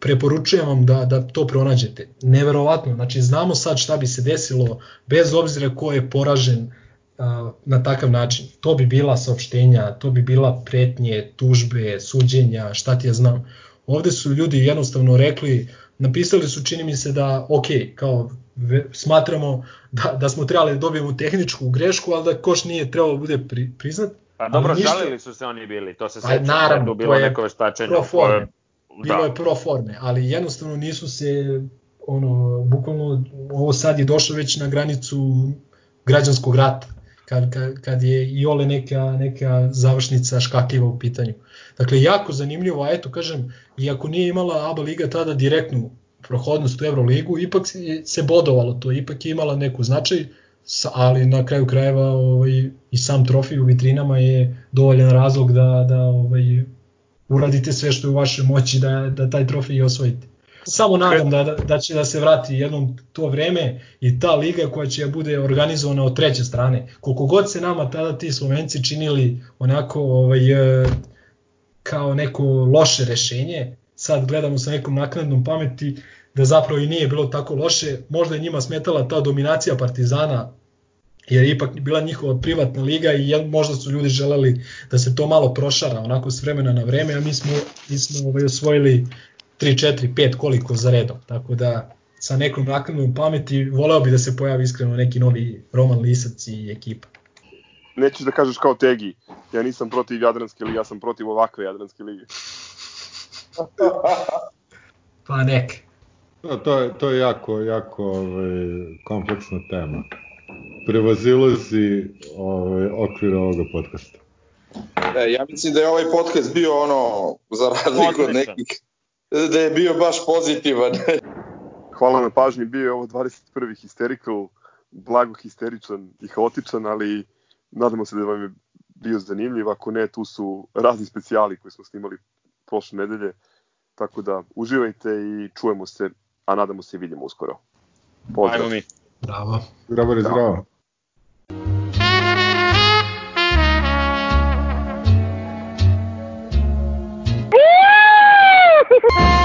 preporučujem vam da, da to pronađete. Neverovatno, znači znamo sad šta bi se desilo bez obzira ko je poražen a, na takav način. To bi bila saopštenja, to bi bila pretnje, tužbe, suđenja, šta ti ja znam. Ovde su ljudi jednostavno rekli, napisali su čini mi se da ok, kao smatramo da, da smo trebali da dobijemo tehničku grešku, ali da koš nije trebalo da bude pri, priznat. Pa dobro, ništa- žalili su se oni bili, to se Pa seća. naravno, tu to bilo je neko veštačenje. pro forme. Koje- bilo Da. je pro forme, ali jednostavno nisu se ono bukvalno ovo sad je došlo već na granicu građanskog rata kad, kad, kad je i ole neka, neka završnica škakljiva u pitanju. Dakle, jako zanimljivo, a eto, kažem, iako nije imala ABA Liga tada direktnu prohodnost u Euroligu, ipak se- bodovalo to, ipak je imala neku značaj, ali na kraju krajeva ovaj, i sam trofej u vitrinama je dovoljan razlog da, da ovaj, uradite sve što je u vašoj moći da, da taj trofej osvojite. Samo nadam da, da, da će da se vrati jednom to vreme i ta liga koja će da bude organizovana od treće strane. Koliko god se nama tada ti Slovenci činili onako ovaj, e, kao neko loše rešenje, sad gledamo sa nekom naknadnom pameti da zapravo i nije bilo tako loše, možda je njima smetala ta dominacija Partizana jer je ipak bila njihova privatna liga i možda su ljudi želeli da se to malo prošara onako s vremena na vreme, a mi smo, mi smo ovaj, osvojili 3, 4, 5 koliko za redom, tako da sa nekom naknadnom pameti voleo bi da se pojavi iskreno neki novi Roman Lisac i ekipa. Nećeš da kažeš kao Tegi, ja nisam protiv Jadranske lige, ja sam protiv ovakve Jadranske lige. Pa nek. To, to, je, to je jako, jako ovaj, kompleksna tema. Prevazilazi ovaj, okvir ovoga podcasta. E, ja mislim da je ovaj podcast bio ono, za razliku od nekih, da je bio baš pozitivan. Hvala na pažnji, bio je ovo 21. hysterical, blago histeričan i haotičan, ali nadamo se da vam je bio zanimljiv, ako ne, tu su razni specijali koje smo snimali prošle nedelje, tako da uživajte i čujemo se, a nadamo se i vidimo uskoro. Pozdrav! Ajmo mi. Bravo. Zdravo, zdravo. Bye.